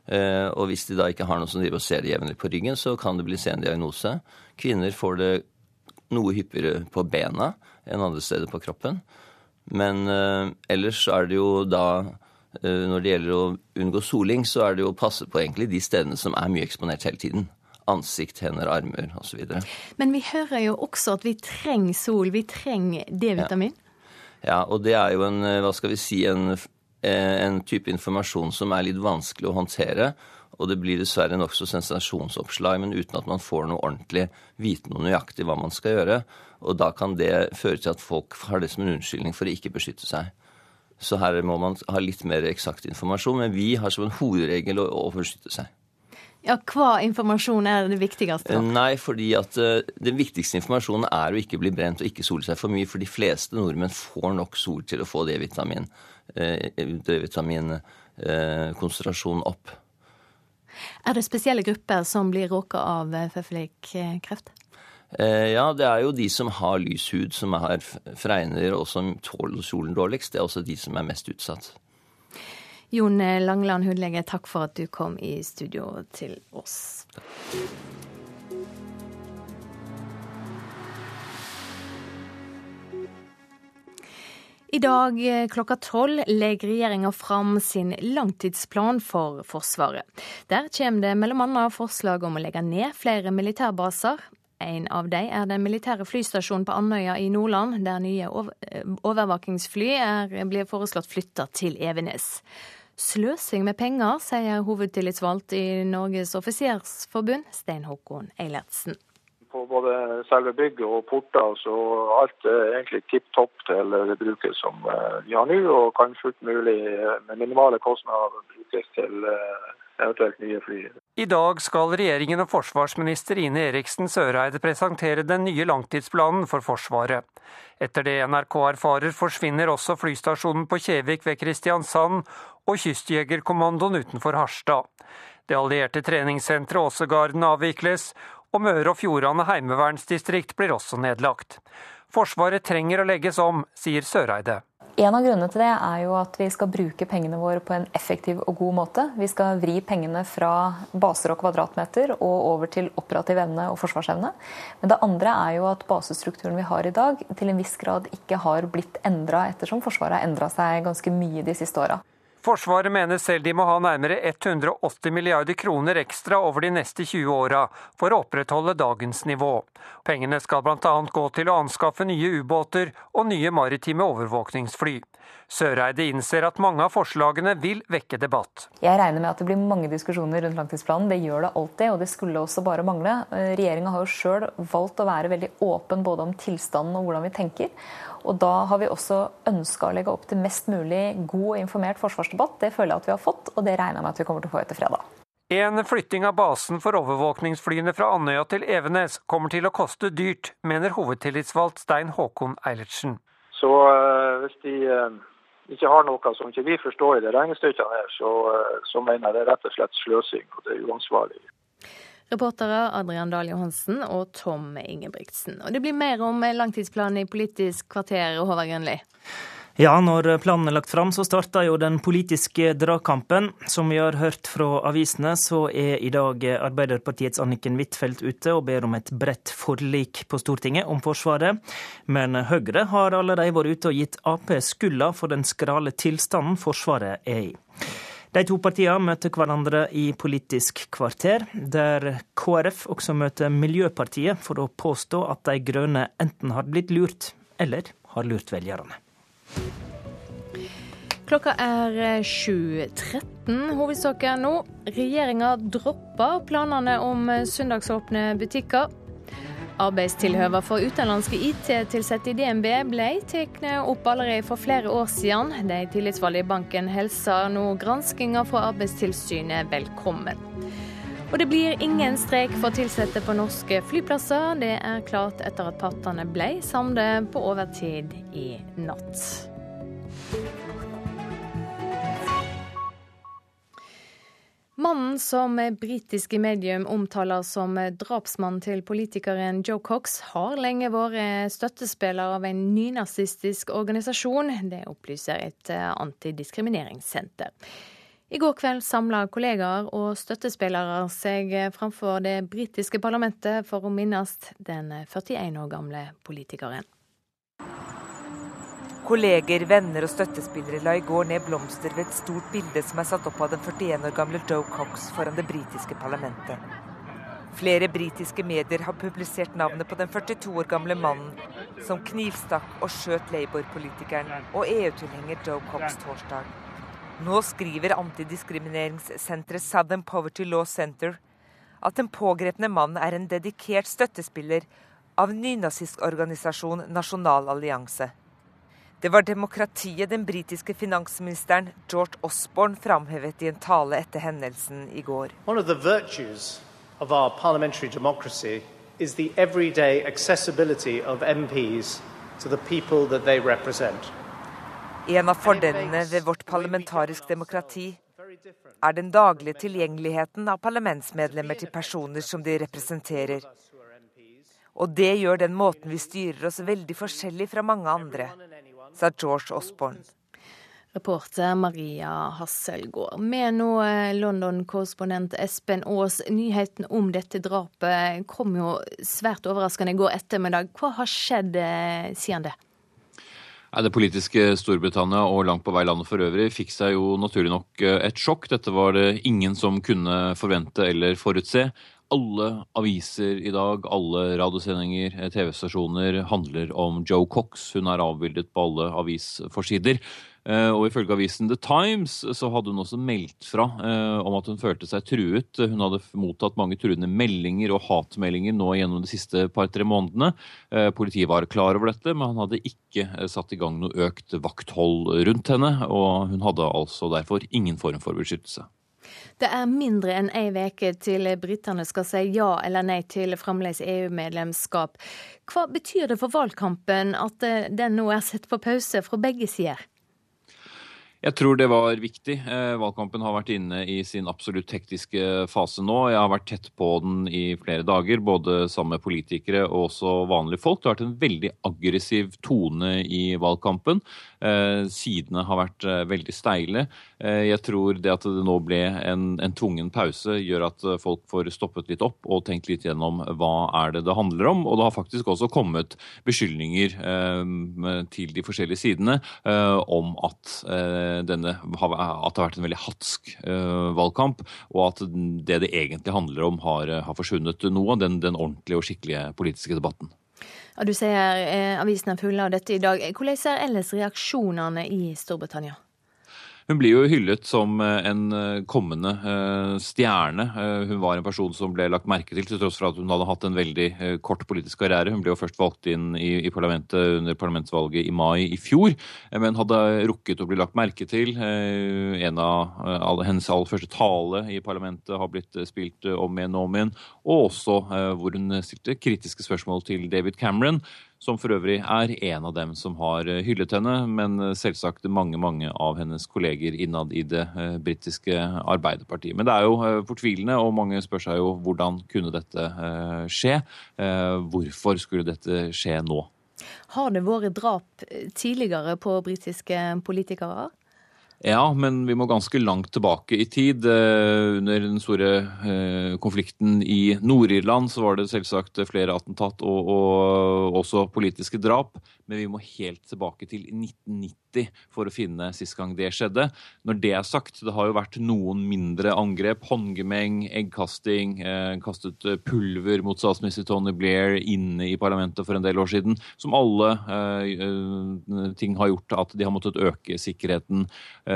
Eh, og hvis de da ikke har noe som driver og ser det jevnlig på ryggen, så kan det bli sen diagnose. Kvinner får det noe hyppigere på bena enn andre steder på kroppen. Men eh, ellers er det jo da når det gjelder å unngå soling, så er det jo å passe på egentlig de stedene som er mye eksponert hele tiden ansikt, hender, armer osv. Men vi hører jo også at vi trenger sol, vi trenger D-vitamin. Ja. ja. og det er jo en, hva skal vi si, en, en type informasjon som er litt vanskelig å håndtere. Og det blir dessverre nokså sensasjonsoppslag, men uten at man får noe ordentlig vite noe nøyaktig hva man skal gjøre. Og da kan det føre til at folk har det som en unnskyldning for å ikke beskytte seg. Så her må man ha litt mer eksakt informasjon, men vi har som en hovedregel å, å beskytte seg. Ja, Hva informasjon er det viktigste? Da? Nei, fordi at uh, Den viktigste informasjonen er å ikke bli brent og ikke sole seg for mye. For de fleste nordmenn får nok sol til å få D-vitamin, D-vitaminkonsentrasjonen uh, opp. Er det spesielle grupper som blir råka av føflekkreft? Uh, ja, det er jo de som har lys hud, som har fregner og som tåler solen dårligst. Det er også de som er mest utsatt. Jon Langland, hudlege, takk for at du kom i studio til oss. I dag eh, klokka tolv legger regjeringa fram sin langtidsplan for Forsvaret. Der kommer det bl.a. forslag om å legge ned flere militærbaser. En av dem er den militære flystasjonen på Andøya i Nordland, der nye eh, overvåkingsfly blir foreslått flytta til Evenes. Sløsing med penger, sier hovedtillitsvalgt i Norges offisersforbund, Stein Håkon Eilertsen på både selve bygget og porter. Så alt er egentlig tipp topp til det bruket som eh, vi har nå, og kan fullt mulig eh, med minimale kostnader brukes til eh, eventuelt nye fly. I dag skal regjeringen og forsvarsminister Ine Eriksen Søreide presentere den nye langtidsplanen for Forsvaret. Etter det NRK erfarer, forsvinner også flystasjonen på Kjevik ved Kristiansand og Kystjegerkommandoen utenfor Harstad. Det allierte treningssenteret Åsegarden avvikles, og Møre og Fjordane heimevernsdistrikt blir også nedlagt. Forsvaret trenger å legges om, sier Søreide. En av grunnene til det er jo at vi skal bruke pengene våre på en effektiv og god måte. Vi skal vri pengene fra baser og kvadratmeter og over til operativ evne og forsvarsevne. Men det andre er jo at basestrukturen vi har i dag, til en viss grad ikke har blitt endra ettersom Forsvaret har endra seg ganske mye de siste åra. Forsvaret mener selv de må ha nærmere 180 milliarder kroner ekstra over de neste 20 åra for å opprettholde dagens nivå. Pengene skal bl.a. gå til å anskaffe nye ubåter og nye maritime overvåkningsfly. Søreide innser at mange av forslagene vil vekke debatt. Jeg regner med at det blir mange diskusjoner rundt langtidsplanen. Det gjør det alltid, og det skulle også bare mangle. Regjeringa har jo sjøl valgt å være veldig åpen både om tilstanden og hvordan vi tenker. Og da har vi også ønska å legge opp til mest mulig god og informert forsvarsdebatt. Det føler jeg at vi har fått, og det regner jeg med at vi kommer til å få etter fredag. En flytting av basen for overvåkningsflyene fra Andøya til Evenes kommer til å koste dyrt, mener hovedtillitsvalgt Stein Håkon Eilertsen. Så øh, hvis de øh, ikke har noe som ikke vi forstår i det regnestykket her, så, uh, så mener jeg det er rett og slett sløsing, og det er uansvarlig. Reportere Adrian Dahl Johansen og Tom Ingebrigtsen. Og det blir mer om langtidsplanen i Politisk kvarter, Håvard Grønli. Ja, når planen er lagt fram, så starter jo den politiske dragkampen. Som vi har hørt fra avisene, så er i dag Arbeiderpartiets Anniken Huitfeldt ute og ber om et bredt forlik på Stortinget om Forsvaret. Men Høyre har allerede vært ute og gitt Ap skylda for den skrale tilstanden Forsvaret er i. De to partiene møter hverandre i Politisk kvarter, der KrF også møter Miljøpartiet for å påstå at De grønne enten har blitt lurt, eller har lurt velgerne. Klokka er 7.13. Hovedsaken nå. Regjeringa dropper planene om søndagsåpne butikker. Arbeidstilhøva for utenlandske IT-ansatte i DNB ble tatt opp allerede for flere år siden. De tillitsvalgte i banken hilser nå granskinga fra Arbeidstilsynet velkommen. Og det blir ingen streik for ansatte på norske flyplasser. Det er klart etter at partene ble samlet på overtid i natt. Mannen som britiske medium omtaler som drapsmannen til politikeren Joe Cox, har lenge vært støttespiller av en nynazistisk organisasjon. Det opplyser et antidiskrimineringssenter. I går kveld samla kollegaer og støttespillere seg framfor det britiske parlamentet for å minnes den 41 år gamle politikeren. Kolleger, venner og støttespillere la i går ned blomster ved et stort bilde som er satt opp av den 41 år gamle Joe Cox foran det britiske parlamentet. Flere britiske medier har publisert navnet på den 42 år gamle mannen som knivstakk og skjøt Labour-politikeren og EU-tilhenger Joe Cox torsdag. Nå skriver antidiskrimineringssenteret Southern Poverty Law Center at den pågrepne mannen er en dedikert støttespiller av nynazistorganisasjonen Nasjonal allianse. Det var demokratiet den britiske finansministeren George Osborne framhevet i en tale etter hendelsen i går. is the everyday accessibility of MPs to the people that they represent. En av fordelene ved vårt parlamentarisk demokrati er den daglige tilgjengeligheten av parlamentsmedlemmer til personer som de representerer. Og det gjør den måten vi styrer oss veldig forskjellig fra mange andre sa George Osborne. Reporter Maria Hasselgaard. Med nå eh, London-korrespondent Espen Aas. Nyheten om dette drapet kom jo svært overraskende i går ettermiddag. Hva har skjedd eh, siden det? Det politiske Storbritannia og langt på vei landet for øvrig fikk seg jo naturlig nok eh, et sjokk. Dette var det ingen som kunne forvente eller forutse. Alle aviser i dag, alle radiosendinger, eh, TV-stasjoner handler om Joe Cox. Hun er avbildet på alle avisforsider. Eh, og ifølge avisen The Times så hadde hun også meldt fra eh, om at hun følte seg truet. Hun hadde mottatt mange truende meldinger og hatmeldinger nå gjennom de siste par-tre månedene. Eh, politiet var klar over dette, men han hadde ikke satt i gang noe økt vakthold rundt henne. Og hun hadde altså derfor ingen form for beskyttelse. Det er mindre enn ei uke til britene skal si ja eller nei til fremdeles EU-medlemskap. Hva betyr det for valgkampen at den nå er satt på pause fra begge sider? Jeg tror det var viktig. Eh, valgkampen har vært inne i sin absolutt hektiske fase nå. Jeg har vært tett på den i flere dager, både sammen med politikere og også vanlige folk. Det har vært en veldig aggressiv tone i valgkampen. Eh, sidene har vært eh, veldig steile. Jeg tror det at det nå ble en, en tvungen pause, gjør at folk får stoppet litt opp og tenkt litt gjennom hva er det det handler om. Og det har faktisk også kommet beskyldninger til de forskjellige sidene om at denne, at det har vært en veldig hatsk valgkamp, og at det det egentlig handler om, har, har forsvunnet noe av den, den, ordentlige og skikkelige politiske debatten. Du sier eh, avisen er full av dette i dag. Hvordan er ellers reaksjonene i Storbritannia? Hun blir jo hyllet som eh, en eh, kommende eh, stjerne. Hun var en person som ble lagt merke til, til tross for at hun hadde hatt en veldig kort politisk karriere. Hun ble jo først valgt inn i, parlamentet under parlamentsvalget i mai i fjor, men hadde rukket å bli lagt merke til. En av hennes aller første tale i parlamentet har blitt spilt om igjen og om igjen, og også hvor hun stilte kritiske spørsmål til David Cameron som for øvrig er en av dem som har eh, hyllet henne, men eh, selvsagt mange mange av hennes kolleger innad i det eh, britiske Arbeiderpartiet. Men det er jo fortvilende, og mange spør seg jo hvordan kunne dette skje? Hvorfor skulle dette skje nå? Har det vært drap tidligere på britiske politikere? Ja, men vi må ganske langt tilbake i tid. Eh, under den store eh, konflikten i Nord-Irland så var det selvsagt flere attentat og, og også politiske drap. Men vi må helt tilbake til 1990 for å finne sist gang det skjedde. Når det er sagt, det har jo vært noen mindre angrep. Håndgemeng, eggkasting, eh, kastet pulver mot statsminister Tony Blair inne i parlamentet for en del år siden. Som alle ting har gjort at de har måttet øke sikkerheten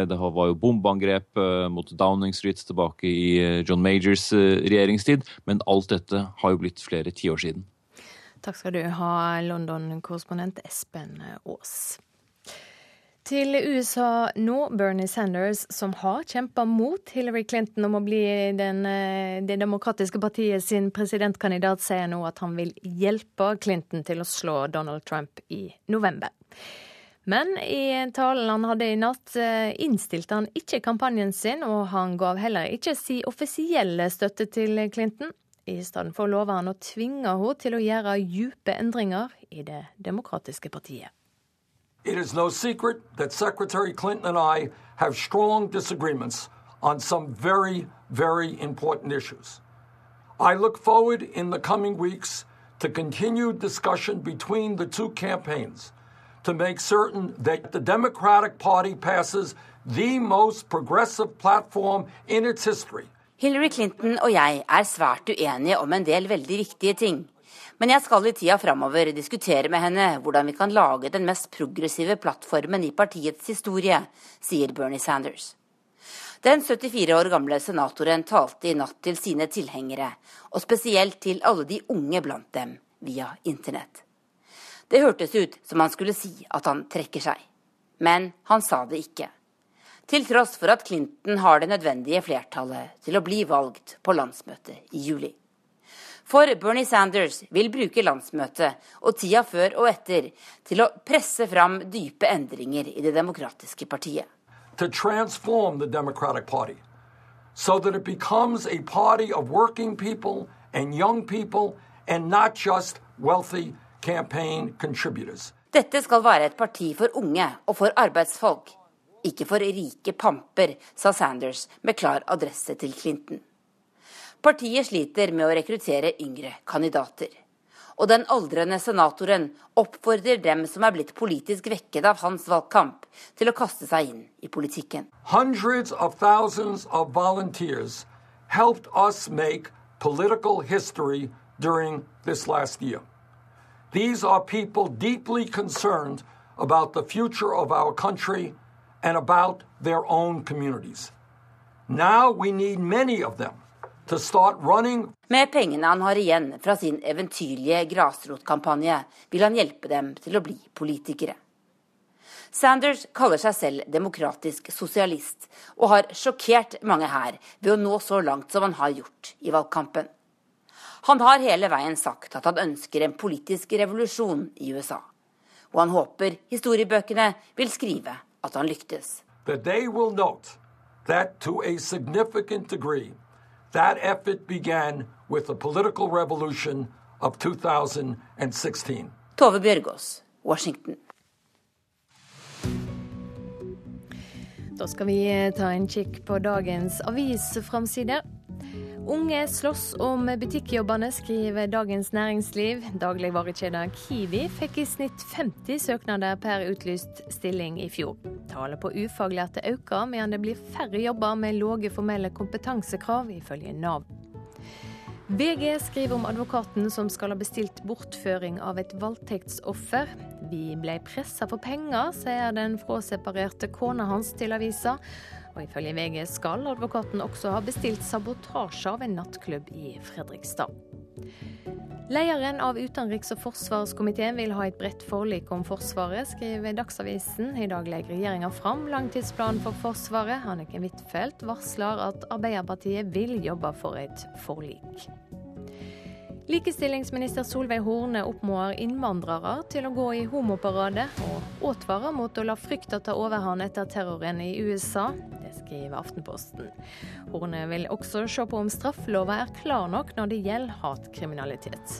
det var jo bombeangrep eh, mot Downing Street tilbake i eh, John Majors regjeringstid. Men alt dette har jo blitt flere tiår siden. Takk skal du ha, London-korrespondent Espen Aas. Til USA nå. Bernie Sanders, som har kjempa mot Hillary Clinton om å bli den, Det demokratiske partiet sin presidentkandidat, sier nå at han vil hjelpe Clinton til å slå Donald Trump i november. Men i talen han hadde i natt, eh, innstilte han ikke kampanjen sin, og han gav heller ikke si offisielle støtte til Clinton. I stedet for lover han å tvinge henne til å gjøre dype endringer i Det demokratiske partiet. It is no secret that Secretary Clinton and I have strong disagreements on some very, very important issues. I look forward in the coming weeks to continued discussion between the two campaigns to make certain that the Democratic Party passes the most progressive platform in its history. Hillary Clinton og jeg er svært uenige om en del veldig viktige ting. Men jeg skal i tida framover diskutere med henne hvordan vi kan lage den mest progressive plattformen i partiets historie, sier Bernie Sanders. Den 74 år gamle senatoren talte i natt til sine tilhengere, og spesielt til alle de unge blant dem, via internett. Det hørtes ut som han skulle si at han trekker seg. Men han sa det ikke. Til tross for at Clinton har det nødvendige flertallet til å bli valgt på landsmøtet i juli. For Bernie Sanders vil bruke landsmøtet og tida før og etter til å presse fram dype endringer i det demokratiske partiet. To transform the Democratic Party so that it becomes a party of working people and young people and not just wealthy dette skal være et parti for unge og for arbeidsfolk, ikke for rike pamper, sa Sanders med klar adresse til Clinton. Partiet sliter med å rekruttere yngre kandidater. Og den aldrende senatoren oppfordrer dem som er blitt politisk vekket av hans valgkamp, til å kaste seg inn i politikken. Hundreds of thousands of volunteers helped us make political history during this last year. These are people deeply concerned about the future of our country and about their own communities. Now we need many of them to start running. Med pengene han har igjen fra sin eventyrlige grasrotkampanje, vil han hjelpe dem til å bli politikere. Sanders kaller seg selv demokratisk sosialist, og har sjokkert mange her ved å nå så langt som han har gjort i valgkampen. Han har hele veien sagt at han ønsker en politisk revolusjon i USA. Og han håper historiebøkene vil skrive at han lyktes. That they will note that to a significant degree, that effort began with the political revolution of 2016. Tove Bjørgaas, Washington. Da skal vi ta en kikk på dagens avisframsider. Unge slåss om butikkjobbene, skriver Dagens Næringsliv. Dagligvarekjeden Kiwi fikk i snitt 50 søknader per utlyst stilling i fjor. Tallet på ufaglærte øker, medan det blir færre jobber med lave formelle kompetansekrav, ifølge Nav. VG skriver om advokaten som skal ha bestilt bortføring av et voldtektsoffer. Vi ble pressa for penger, sier den fråseparerte kona hans til avisa. Og ifølge VG skal advokaten også ha bestilt sabotasje av en nattklubb i Fredrikstad. Lederen av utenriks- og forsvarskomiteen vil ha et bredt forlik om Forsvaret, skriver Dagsavisen. I dag legger regjeringa fram langtidsplanen for Forsvaret. Anniken Huitfeldt varsler at Arbeiderpartiet vil jobbe for et forlik. Likestillingsminister Solveig Horne oppfordrer innvandrere til å gå i homoparade, og advarer mot å la frykta ta overhånd etter terroren i USA. Det skriver Aftenposten. Horne vil også se på om straffelova er klar nok når det gjelder hatkriminalitet.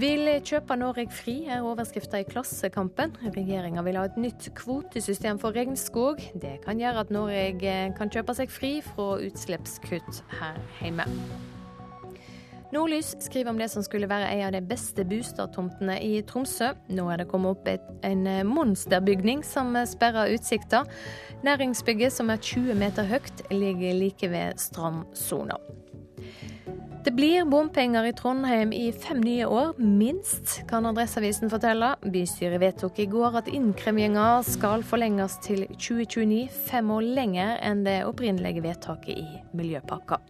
Vil kjøpe Norge fri, er overskrifta i Klassekampen. Regjeringa vil ha et nytt kvotesystem for regnskog. Det kan gjøre at Norge kan kjøpe seg fri fra utslippskutt her hjemme. Nordlys skriver om det som skulle være en av de beste bostadtomtene i Tromsø. Nå er det kommet opp et, en monsterbygning som sperrer utsikta. Næringsbygget, som er 20 meter høyt, ligger like ved strandsona. Det blir bompenger i Trondheim i fem nye år, minst, kan Adresseavisen fortelle. Bystyret vedtok i går at innkrevinga skal forlenges til 2029, fem år lenger enn det opprinnelige vedtaket i Miljøpakka.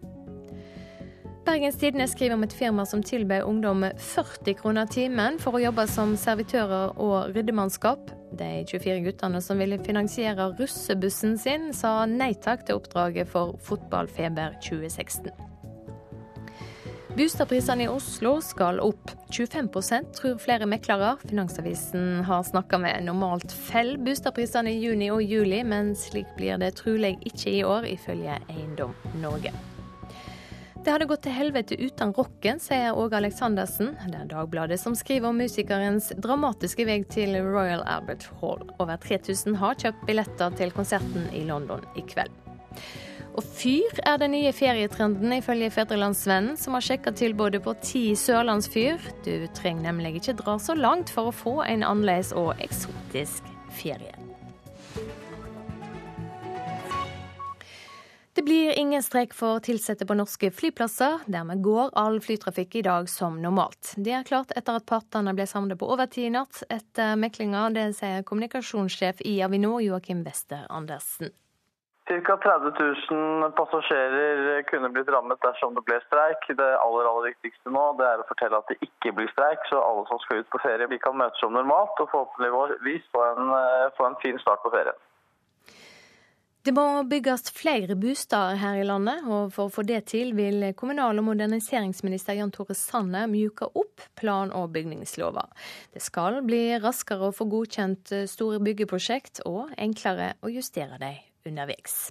Bergens Tidende skriver om et firma som tilbød ungdom 40 kroner timen for å jobbe som servitører og ryddemannskap. De 24 guttene som ville finansiere russebussen sin, sa nei takk til oppdraget for Fotballfeber 2016. Boligprisene i Oslo skal opp 25% tror flere meklere. Finansavisen har snakka med normalt fell boligprisene i juni og juli, men slik blir det trolig ikke i år, ifølge Eiendom Norge. Det hadde gått til helvete uten rocken, sier Åge Aleksandersen. Det er Dagbladet som skriver om musikerens dramatiske vei til Royal Albert Hall. Over 3000 har kjøpt billetter til konserten i London i kveld. Og fyr er den nye ferietrenden, ifølge Fedrelandsvennen, som har sjekka tilbudet på ti sørlandsfyr. Du trenger nemlig ikke dra så langt for å få en annerledes og eksotisk ferie. Det blir ingen streik for ansatte på norske flyplasser. Dermed går all flytrafikk i dag som normalt. Det er klart etter at partene ble samlet på overtid i natt etter meklinga. Det sier kommunikasjonssjef i Avinor, Joakim Wester Andersen. Ca. 30 000 passasjerer kunne blitt rammet dersom det ble streik. Det aller, aller viktigste nå er å fortelle at det ikke blir streik, så alle som skal ut på ferie vi kan møtes som normalt og forhåpentligvis få en, få en fin start på ferien. Det må bygges flere boliger her i landet, og for å få det til vil kommunal- og moderniseringsminister Jan Tore Sanner mjuke opp plan- og bygningslova. Det skal bli raskere å få godkjent store byggeprosjekt, og enklere å justere dem underveis.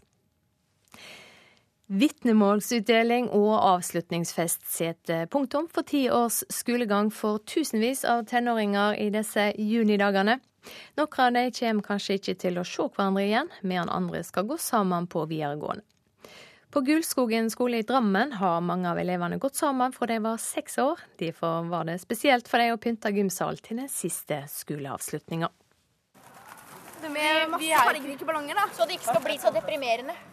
Vitnemålsutdeling og avslutningsfest setter punktum for ti års skolegang for tusenvis av tenåringer i disse junidagene. Noen av de kommer kanskje ikke til å se hverandre igjen, medan andre skal gå sammen på videregående. På Gulskogen skole i Drammen har mange av elevene gått sammen fra de var seks år. Derfor var det spesielt for dem å pynte gymsal til den siste skoleavslutninga. Med masse fargerike ballonger, da. Så det ikke skal bli så deprimerende. [laughs]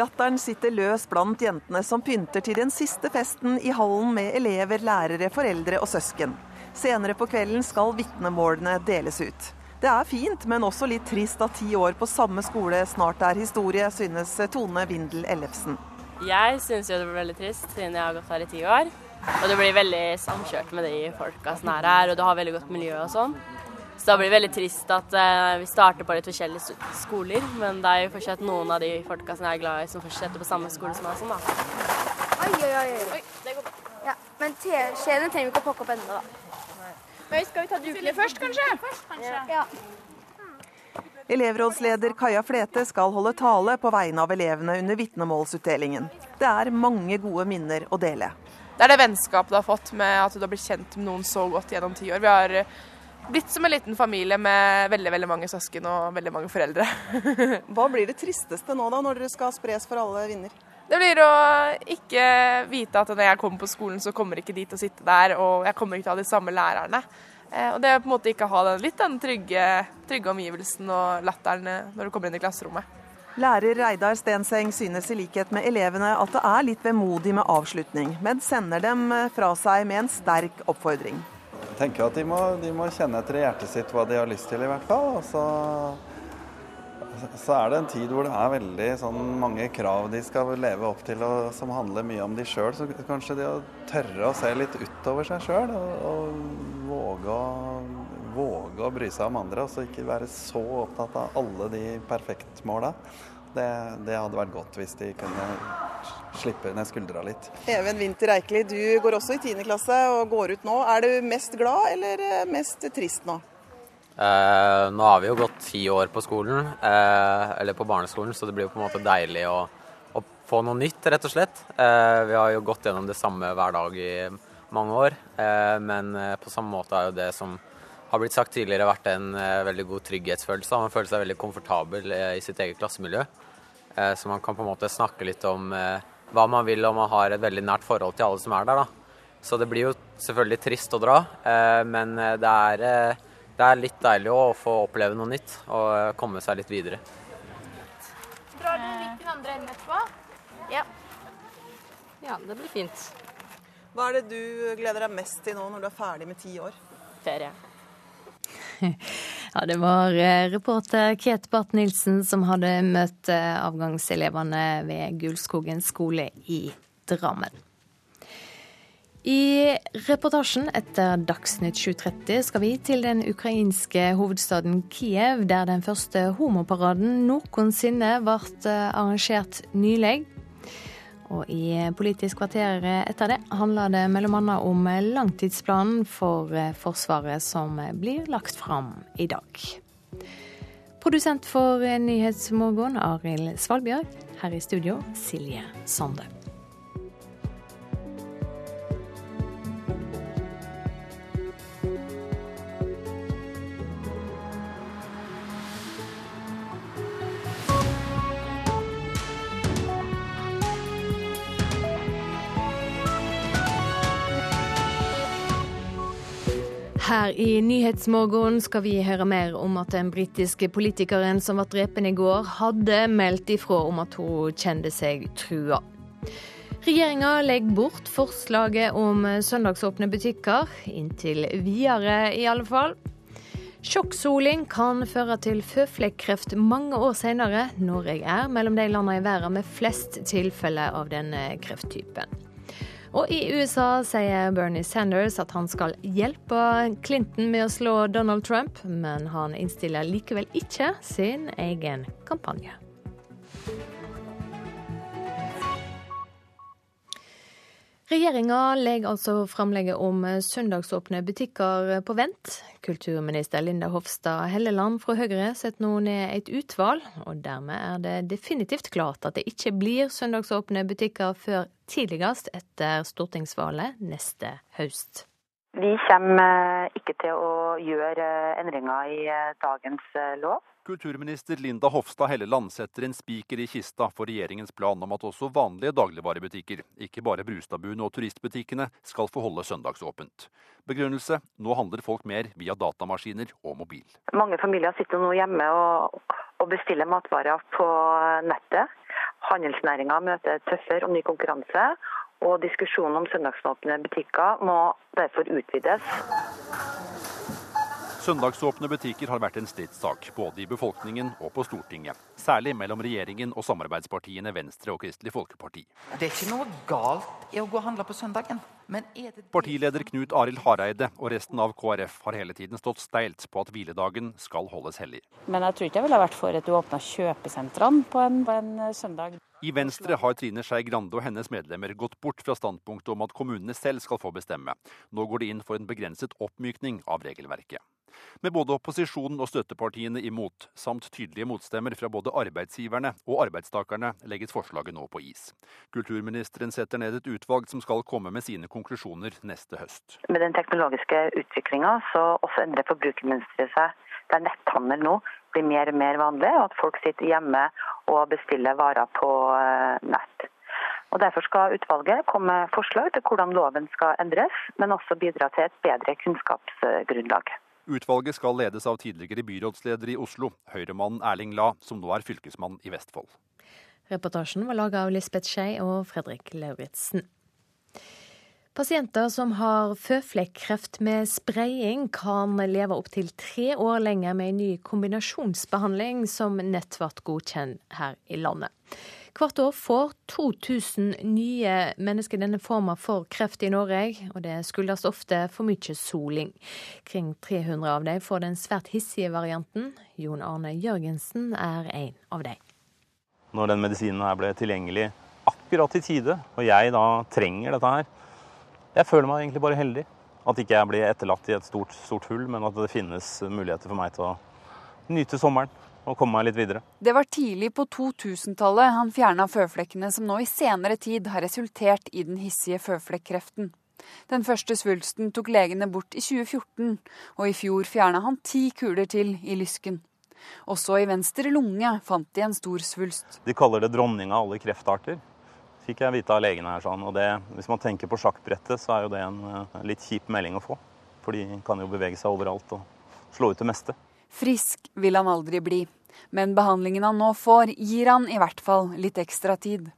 Latteren sitter løs blant jentene som pynter til den siste festen i hallen med elever, lærere, foreldre og søsken. Senere på kvelden skal vitnemålene deles ut. Det er fint, men også litt trist at ti år på samme skole snart er historie, synes Tone Windel Ellefsen. Jeg syns jo det blir veldig trist, siden jeg har gått her i ti år. Og det blir veldig samkjørt med de folka som er her, og du har veldig godt miljø og sånn. Så da blir det veldig trist at uh, vi starter på litt forskjellige skoler, men det er jo fortsatt noen av de folka som jeg er glad i, som fortsetter på samme skole som meg. Sånn, da. Oi, oi, oi. oi det går bra. Ja, men skjeen trenger vi ikke å pakke opp ennå, da. Men skal vi ta dukene først, kanskje? Først, kanskje. Ja. Elevrådsleder Kaja Flete skal holde tale på vegne av elevene under vitnemålsutdelingen. Det er mange gode minner å dele. Det er det vennskapet du har fått med at du har blitt kjent med noen så godt gjennom ti år. Vi har blitt som en liten familie med veldig veldig mange søsken og veldig mange foreldre. [laughs] Hva blir det tristeste nå da, når dere skal spres for alle vinner? Det blir å ikke vite at når jeg kommer på skolen, så kommer ikke de til å sitte der, og jeg kommer ikke til å ha de samme lærerne. Eh, og det er på en måte ikke å ha den, litt den trygge, trygge omgivelsen og latteren eh, når du kommer inn i klasserommet. Lærer Reidar Stenseng synes i likhet med elevene at det er litt vemodig med avslutning, men sender dem eh, fra seg med en sterk oppfordring. Jeg tenker at de må, de må kjenne etter i hjertet sitt hva de har lyst til, i hvert fall. Og så, så er det en tid hvor det er veldig sånn, mange krav de skal leve opp til, og som handler mye om de sjøl. Så kanskje det å tørre å se litt utover seg sjøl, og, og våge, å, våge å bry seg om andre. Og så ikke være så opptatt av alle de perfektmåla. Det, det hadde vært godt hvis de kunne slippe ned skuldra litt. Even Winther Eikeli, du går også i 10. klasse og går ut nå. Er du mest glad eller mest trist nå? Eh, nå har vi jo gått ti år på skolen, eh, eller på barneskolen, så det blir jo på en måte deilig å, å få noe nytt, rett og slett. Eh, vi har jo gått gjennom det samme hver dag i mange år, eh, men eh, på samme måte er jo det som har blitt sagt tidligere, vært en veldig god trygghetsfølelse. Man føler seg veldig komfortabel i sitt eget klassemiljø. Så man kan på en måte snakke litt om hva man vil, og man har et veldig nært forhold til alle som er der. da. Så det blir jo selvfølgelig trist å dra, eh, men eh, det er, eh, det er litt deilig å få oppleve noe nytt og komme seg litt videre. Drar dere litt i den andre enden etterpå? Ja. Ja, det blir fint. Hva er det du gleder deg mest til nå når du er ferdig med ti år? Ferie. [laughs] Ja, det var eh, reporter Ket Barth Nilsen som hadde møtt eh, avgangselevene ved Gullskogen skole i Drammen. I reportasjen etter Dagsnytt 7.30 skal vi til den ukrainske hovedstaden Kiev, der den første homoparaden noensinne ble eh, arrangert nylig. Og i Politisk kvarter etter det handler det bl.a. om langtidsplanen for eh, Forsvaret som blir lagt fram i dag. Produsent for Nyhetsmorgen, Arild Svalbjørg. Her i studio, Silje Sande. Her i Nyhetsmorgen skal vi høre mer om at den britiske politikeren som ble drepen i går, hadde meldt ifra om at hun kjente seg trua. Regjeringa legger bort forslaget om søndagsåpne butikker, inntil videre i alle fall. Sjokksoling kan føre til føflekkreft mange år senere. Norge er mellom de landene i verden med flest tilfeller av denne krefttypen. Og i USA sier Bernie Sanders at han skal hjelpe Clinton med å slå Donald Trump, men han innstiller likevel ikke sin egen kampanje. Regjeringa legger altså framlegget om søndagsåpne butikker på vent. Kulturminister Linda Hofstad Helleland fra Høyre setter nå ned et utvalg, og dermed er det definitivt klart at det ikke blir søndagsåpne butikker før tidligst etter stortingsvalget neste høst. Vi kommer ikke til å gjøre endringer i dagens lov. Kulturminister Linda Hofstad Helleland setter en spiker i kista for regjeringens plan om at også vanlige dagligvarebutikker, ikke bare Brustadbuen og turistbutikkene, skal få holde søndagsåpent. Begrunnelse nå handler folk mer via datamaskiner og mobil. Mange familier sitter nå hjemme og, og bestiller matvarer på nettet. Handelsnæringa møter tøffere og ny konkurranse. Og diskusjonen om søndagsåpne butikker må derfor utvides. Søndagsåpne butikker har vært en stridssak, både i befolkningen og på Stortinget. Særlig mellom regjeringen og samarbeidspartiene Venstre og Kristelig Folkeparti. Det er ikke noe galt i å gå og handle på søndagen. Men er det Partileder Knut Arild Hareide og resten av KrF har hele tiden stått steilt på at hviledagen skal holdes hellig. Men jeg tror ikke jeg ville vært for at du åpna kjøpesentrene på en, på en søndag. I Venstre har Trine Skei Grande og hennes medlemmer gått bort fra standpunktet om at kommunene selv skal få bestemme. Nå går de inn for en begrenset oppmykning av regelverket. Med både opposisjonen og støttepartiene imot, samt tydelige motstemmer fra både arbeidsgiverne og arbeidstakerne, legges forslaget nå på is. Kulturministeren setter ned et utvalg som skal komme med sine konklusjoner neste høst. Med den teknologiske utviklinga så også endrer forbrukermønsteret seg. Der netthandel nå blir mer og mer vanlig, og at folk sitter hjemme og bestiller varer på nett. Og Derfor skal utvalget komme med forslag til hvordan loven skal endres, men også bidra til et bedre kunnskapsgrunnlag. Utvalget skal ledes av tidligere byrådsleder i Oslo, Høyremannen Erling La, som nå er fylkesmann i Vestfold. Reportasjen var laga av Lisbeth Skei og Fredrik Lauritzen. Pasienter som har føflekkreft med spraying, kan leve opptil tre år lenger med en ny kombinasjonsbehandling som nett ble godkjent her i landet. Hvert år får 2000 nye mennesker denne formen for kreft i Norge, og det skyldes ofte for mye soling. Kring 300 av dem får den svært hissige varianten. Jon Arne Jørgensen er en av dem. Når den medisinen her ble tilgjengelig akkurat i tide, og jeg da trenger dette her Jeg føler meg egentlig bare heldig. At ikke jeg blir etterlatt i et stort, stort hull, men at det finnes muligheter for meg til å nyte sommeren og komme meg litt videre. Det var tidlig på 2000-tallet han fjerna føflekkene som nå i senere tid har resultert i den hissige føflekkreften. Den første svulsten tok legene bort i 2014, og i fjor fjerna han ti kuler til i lysken. Også i venstre lunge fant de en stor svulst. De kaller det dronning av alle kreftarter, fikk jeg vite av legene her. sånn. Og det, Hvis man tenker på sjakkbrettet, så er jo det en litt kjip melding å få. For de kan jo bevege seg overalt og slå ut det meste. Frisk vil han aldri bli, men behandlingen han nå får, gir han i hvert fall litt ekstra tid.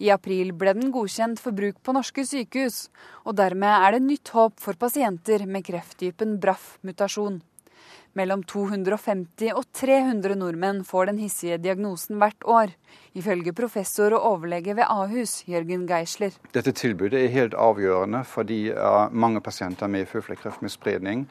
I april ble den godkjent for bruk på norske sykehus, og dermed er det nytt håp for pasienter med krefttypen BRAF-mutasjon. Mellom 250 og 300 nordmenn får den hissige diagnosen hvert år, ifølge professor og overlege ved Ahus, Jørgen Geisler. Dette tilbudet er helt avgjørende fordi mange pasienter med føflekkreft med spredning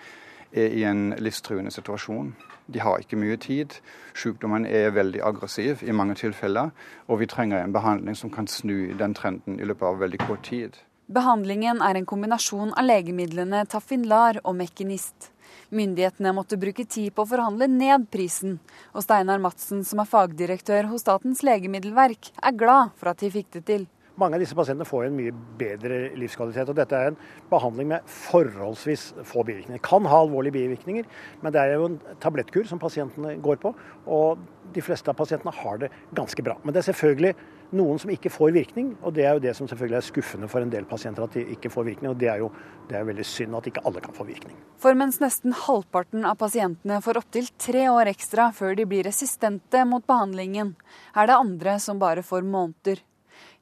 er i en livstruende situasjon. De har ikke mye tid. Sykdommen er veldig aggressiv i mange tilfeller, og vi trenger en behandling som kan snu den trenden i løpet av veldig kort tid. Behandlingen er en kombinasjon av legemidlene Tafinlar og Mekinist. Myndighetene måtte bruke tid på å forhandle ned prisen, og Steinar Madsen, som er fagdirektør hos Statens legemiddelverk, er glad for at de fikk det til. Mange av disse pasientene får en mye bedre livskvalitet. og Dette er en behandling med forholdsvis få bivirkninger. Kan ha alvorlige bivirkninger, men det er jo en tablettkur som pasientene går på. Og de fleste av pasientene har det ganske bra. Men det er selvfølgelig noen som ikke får virkning, og det er jo det som selvfølgelig er skuffende for en del pasienter at de ikke får virkning. Og det er jo det er veldig synd at ikke alle kan få virkning. For mens nesten halvparten av pasientene får opptil tre år ekstra før de blir resistente mot behandlingen, er det andre som bare får måneder.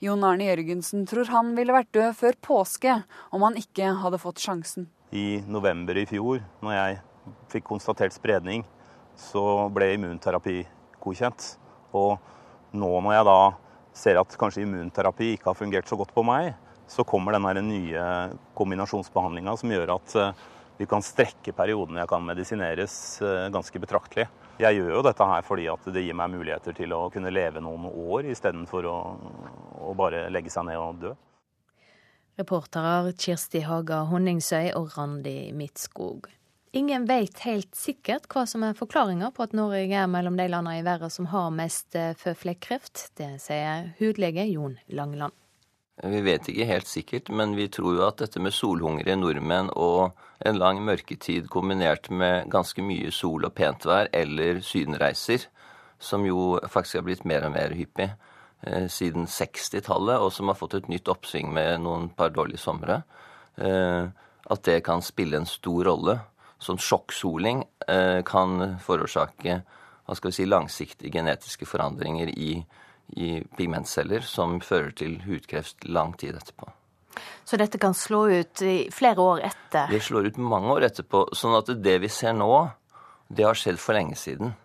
Jon Arne Jørgensen tror han ville vært død før påske om han ikke hadde fått sjansen. I november i fjor, når jeg fikk konstatert spredning, så ble immunterapi godkjent. Og nå når jeg da ser at kanskje immunterapi ikke har fungert så godt på meg, så kommer den nye kombinasjonsbehandlinga som gjør at vi kan strekke perioden jeg kan medisineres ganske betraktelig. Jeg gjør jo dette her fordi at det gir meg muligheter til å kunne leve noen år istedenfor å, å bare legge seg ned og dø. Reportere Kirsti Haga Honningsøy og Randi Midtskog. Ingen vet helt sikkert hva som er forklaringa på at Norge er mellom de landene i verden som har mest føflekkreft. Det sier hudlege Jon Langeland. Vi vet ikke helt sikkert, men vi tror jo at dette med solhungrige nordmenn og en lang mørketid kombinert med ganske mye sol og pent vær eller sydenreiser, som jo faktisk har blitt mer og mer hyppig eh, siden 60-tallet, og som har fått et nytt oppsving med noen par dårlige somre, eh, at det kan spille en stor rolle. Sånn sjokksoling eh, kan forårsake hva skal vi si, langsiktige genetiske forandringer i, i pigmentceller som fører til hudkreft lang tid etterpå. Så dette kan slå ut i flere år etter? Det slår ut mange år etterpå. Sånn at det vi ser nå, det har skjedd for lenge siden.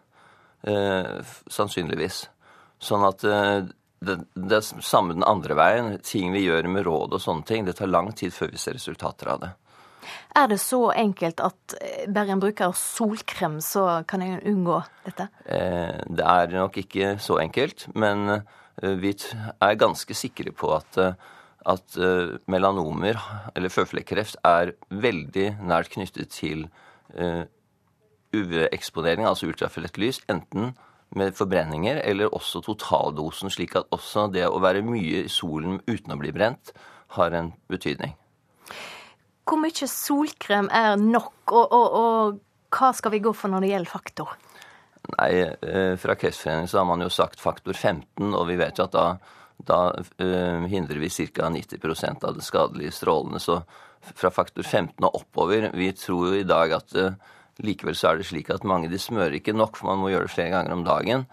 Eh, sannsynligvis. Sånn at eh, det, det er samme den andre veien. Ting vi gjør med råd og sånne ting. Det tar lang tid før vi ser resultater av det. Er det så enkelt at eh, bare en bruker solkrem, så kan en unngå dette? Eh, det er nok ikke så enkelt, men eh, vi er ganske sikre på at, at melanomer, eller føflekkreft, er veldig nært knyttet til UV-eksponering, altså ultrafiolett lys, enten med forbrenninger eller også totaldosen, slik at også det å være mye i solen uten å bli brent har en betydning. Hvor mye solkrem er nok, og, og, og, hva skal vi gå for når det gjelder faktor? Nei, eh, Fra Kreftforeningen så har man jo sagt faktor 15, og vi vet jo at da, da uh, hindrer vi ca. 90% av det skadelige strålene. Så fra faktor 15 og oppover Vi tror jo i dag at uh, likevel så er det slik at mange de smører ikke nok, for man må gjøre det flere ganger om dagen.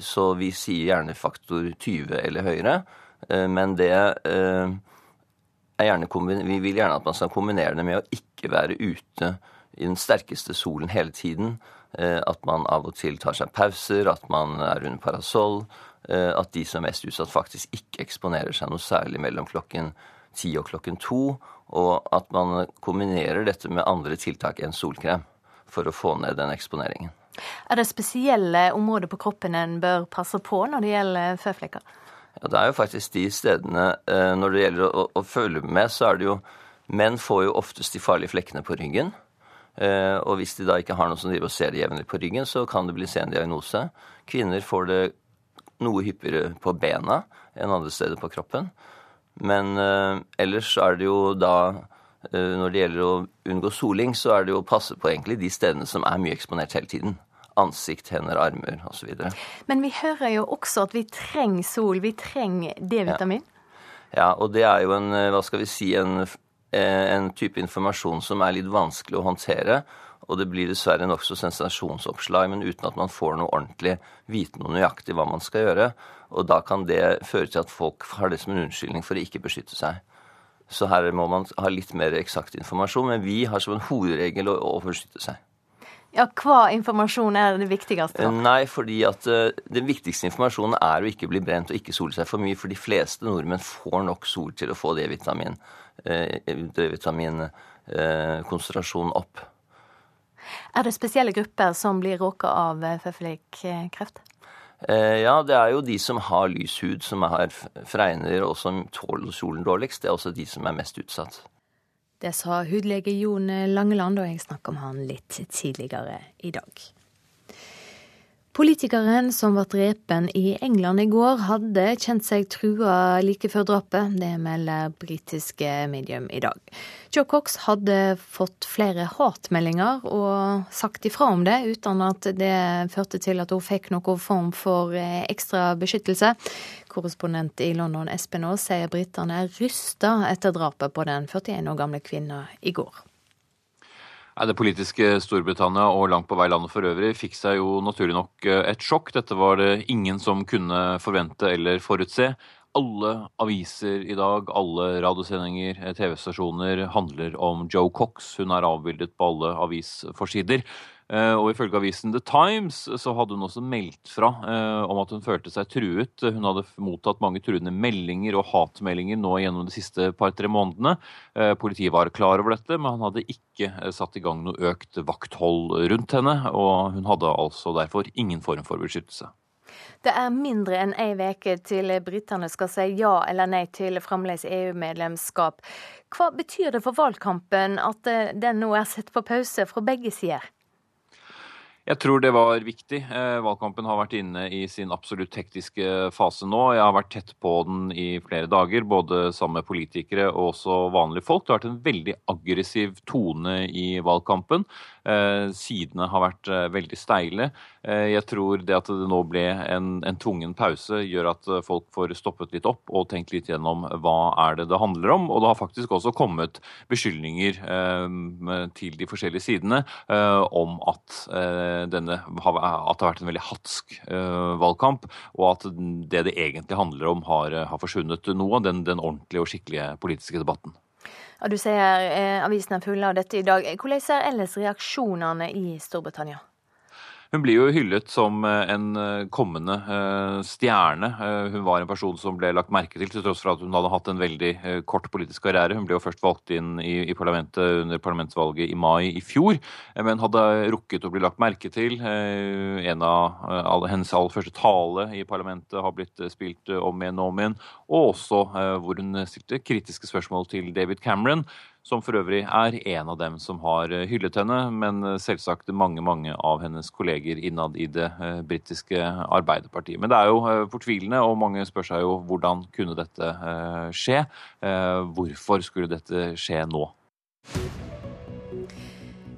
Så vi sier gjerne faktor 20 eller høyere. Men det vi vil gjerne at man skal kombinere det med å ikke være ute i den sterkeste solen hele tiden. Eh, at man av og til tar seg pauser, at man er under parasoll. Eh, at de som er mest utsatt, faktisk ikke eksponerer seg noe særlig mellom klokken ti og klokken to. Og at man kombinerer dette med andre tiltak enn solkrem for å få ned den eksponeringen. Er det spesielle områder på kroppen en bør passe på når det gjelder føflekker? Ja, Det er jo faktisk de stedene eh, Når det gjelder å, å, følge med, så er det jo Menn får jo oftest de farlige flekkene på ryggen. Eh, og hvis de da ikke har noe som driver og ser det jevnlig på ryggen, så kan det bli sen diagnose. Kvinner får det noe hyppigere på bena enn andre steder på kroppen. Men eh, ellers er det jo da når det gjelder å unngå soling, så er det jo å passe på egentlig de stedene som er mye eksponert hele tiden ansikt, hender, armer osv. Men vi hører jo også at vi trenger sol, vi trenger D-vitamin. Ja. ja. og det er jo en, hva skal vi si, en, en type informasjon som er litt vanskelig å håndtere. Og det blir dessverre nokså sensasjonsoppslag, men uten at man får noe ordentlig vite noe nøyaktig hva man skal gjøre. Og da kan det føre til at folk har det som en unnskyldning for å ikke beskytte seg. Så her må man ha litt mer eksakt informasjon, men vi har som en hovedregel å, å beskytte seg. Ja, Hva informasjon er det viktigste? Da? Nei, fordi at uh, Den viktigste informasjonen er å ikke bli brent og ikke sole seg for mye. For de fleste nordmenn får nok sol til å få D-vitamin, uh, konsentrasjonen uh, opp. Er det spesielle grupper som blir råka av føflekkreft? Ja, det er jo de som har lys hud, som har fregner og som tåler solen dårligst. Det er også de som er mest utsatt. Det sa hudlege Jon Langeland, og jeg snakka om han litt tidligere i dag. Politikeren som ble drepen i England i går, hadde kjent seg trua like før drapet. Det melder britiske medium i dag. Joe Cox hadde fått flere hatmeldinger og sagt ifra om det, uten at det førte til at hun fikk noen form for eh, ekstra beskyttelse. Korrespondent i London Espen Aas sier britene er rysta etter drapet på den 41 år gamle kvinna i går. Det politiske Storbritannia og langt på vei landet for øvrig fikk seg jo naturlig nok eh, et sjokk. Dette var det ingen som kunne forvente eller forutse. Alle aviser i dag, alle radiosendinger, eh, TV-stasjoner handler om Joe Cox. Hun er avbildet på alle avisforsider. Eh, og ifølge avisen The Times så hadde hun også meldt fra eh, om at hun følte seg truet. Hun hadde mottatt mange truende meldinger og hatmeldinger nå gjennom de siste par-tre månedene. Eh, politiet var klar over dette, men han hadde ikke satt i gang noe økt vakthold rundt henne. Og hun hadde altså derfor ingen form for beskyttelse. Det er mindre enn ei uke til britene skal si ja eller nei til fremdeles EU-medlemskap. Hva betyr det for valgkampen at den nå er satt på pause fra begge sider? Jeg tror det var viktig. Eh, valgkampen har vært inne i sin absolutt hektiske fase nå. Jeg har vært tett på den i flere dager, både sammen med politikere og også vanlige folk. Det har vært en veldig aggressiv tone i valgkampen. Eh, sidene har vært eh, veldig steile. Jeg tror det at det nå ble en, en tvungen pause, gjør at folk får stoppet litt opp og tenkt litt gjennom hva er det det handler om. Og det har faktisk også kommet beskyldninger til de forskjellige sidene om at denne, at det har vært en veldig hatsk uh, valgkamp, og at det det egentlig handler om, har, har forsvunnet noe av den, den, ordentlige og skikkelige politiske debatten. Ja, du sier eh, avisen er full av dette i dag. Hvordan er ellers reaksjonene i Storbritannia? Hun blir jo hyllet som eh, en eh, kommende eh, stjerne. Hun var en person som ble lagt merke til, til tross for at hun hadde hatt en veldig kort politisk karriere. Hun ble jo først valgt inn i, i parlamentet under parlamentsvalget i mai i fjor, men hadde rukket å bli lagt merke til. En av hennes aller første tale i parlamentet har blitt spilt om igjen og om igjen, og også hvor hun stilte kritiske spørsmål til David Cameron som for øvrig er en av dem som har eh, hyllet henne, men eh, selvsagt mange mange av hennes kolleger innad i det eh, britiske Arbeiderpartiet. Men det er jo fortvilende, og mange spør seg jo hvordan kunne dette skje? Hvorfor skulle dette skje nå?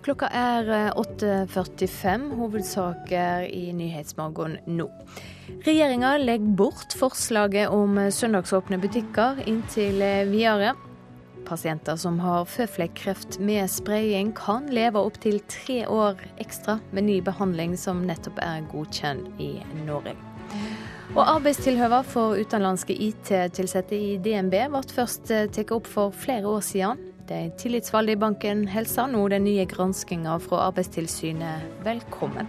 Klokka er 8.45. Hovedsaker i Nyhetsmorgen nå. Regjeringa legger bort forslaget om søndagsåpne butikker inntil videre. Pasienter som har føflekkreft med spraying, kan leve opptil tre år ekstra med ny behandling som nettopp er godkjent i Norge. Og Arbeidstilhøva for utenlandske IT-ansatte i DNB ble først eh, tatt opp for flere år siden. De tillitsvalgte i banken hilser nå den nye granskinga fra Arbeidstilsynet velkommen.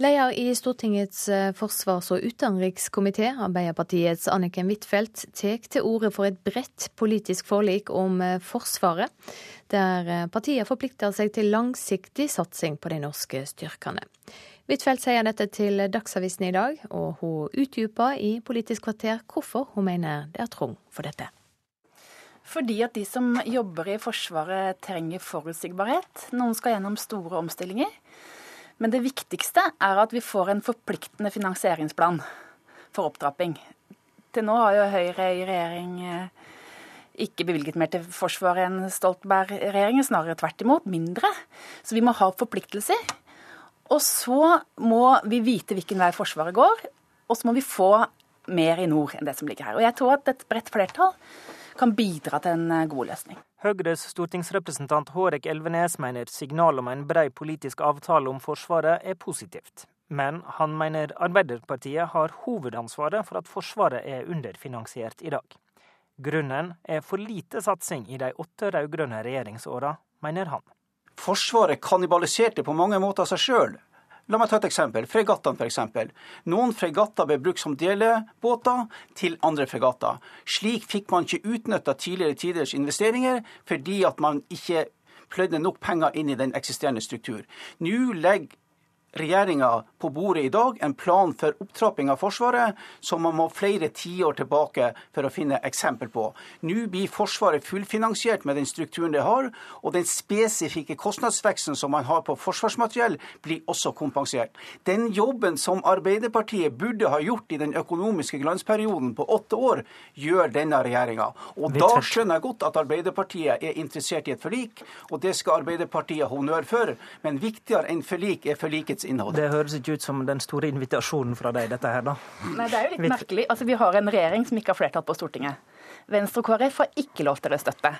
Leder i Stortingets eh, forsvars- og utenrikskomité, Arbeiderpartiets Anniken Huitfeldt, tar til orde for et bredt politisk forlik om eh, Forsvaret, der eh, partiet forplikter seg til langsiktig satsing på de norske styrkene. Huitfeldt sier dette til Dagsavisen i dag, og hun utdyper i Politisk kvarter hvorfor hun mener det er trong for dette. Fordi at de som jobber i Forsvaret trenger forutsigbarhet. Noen skal gjennom store omstillinger. Men det viktigste er at vi får en forpliktende finansieringsplan for opptrapping. Til nå har jo Høyre i regjering eh, ikke bevilget mer til Forsvaret enn Stoltenberg-regjeringen, snarere tvert imot, mindre. Så vi må ha forpliktelser. Og så må vi vite hvilken vei Forsvaret går, og så må vi få mer i nord enn det som ligger her. Og jeg tror at et bredt flertall kan bidra til en eh, god løsning. Høyres stortingsrepresentant Hårek Elvenes mener signalet om en brei politisk avtale om Forsvaret er positivt. Men han mener Arbeiderpartiet har hovedansvaret for at Forsvaret er underfinansiert i dag. Grunnen er for lite satsing i de åtte rød-grønne regjeringsåra, mener han. Forsvaret kannibaliserte på mange måter seg sjøl La meg ta et eksempel. Fregattene, f.eks. Noen fregatter ble brukt som delebåter til andre fregatter. Slik fikk man ikke utnytta tidligere tiders investeringer, fordi at man ikke pløyde nok penger inn i den eksisterende struktur. Nå legger regjeringa på bordet i dag en plan for opptrapping av Forsvaret som man må flere tiår tilbake for å finne eksempel på. Nå blir Forsvaret fullfinansiert med den strukturen det har, og den spesifikke kostnadsveksten som man har på forsvarsmateriell, blir også kompensert. Den jobben som Arbeiderpartiet burde ha gjort i den økonomiske glansperioden på åtte år, gjør denne regjeringa. Og da skjønner jeg godt at Arbeiderpartiet er interessert i et forlik, og det skal Arbeiderpartiet ha honnør for, men viktigere enn forlik er forlikets innhold. Det høres ikke ut som den store invitasjonen fra deg, dette her, da. Nei, det er jo litt merkelig. Altså, Vi har en regjering som ikke har flertall på Stortinget. Venstre og KrF har ikke lov til å støtte.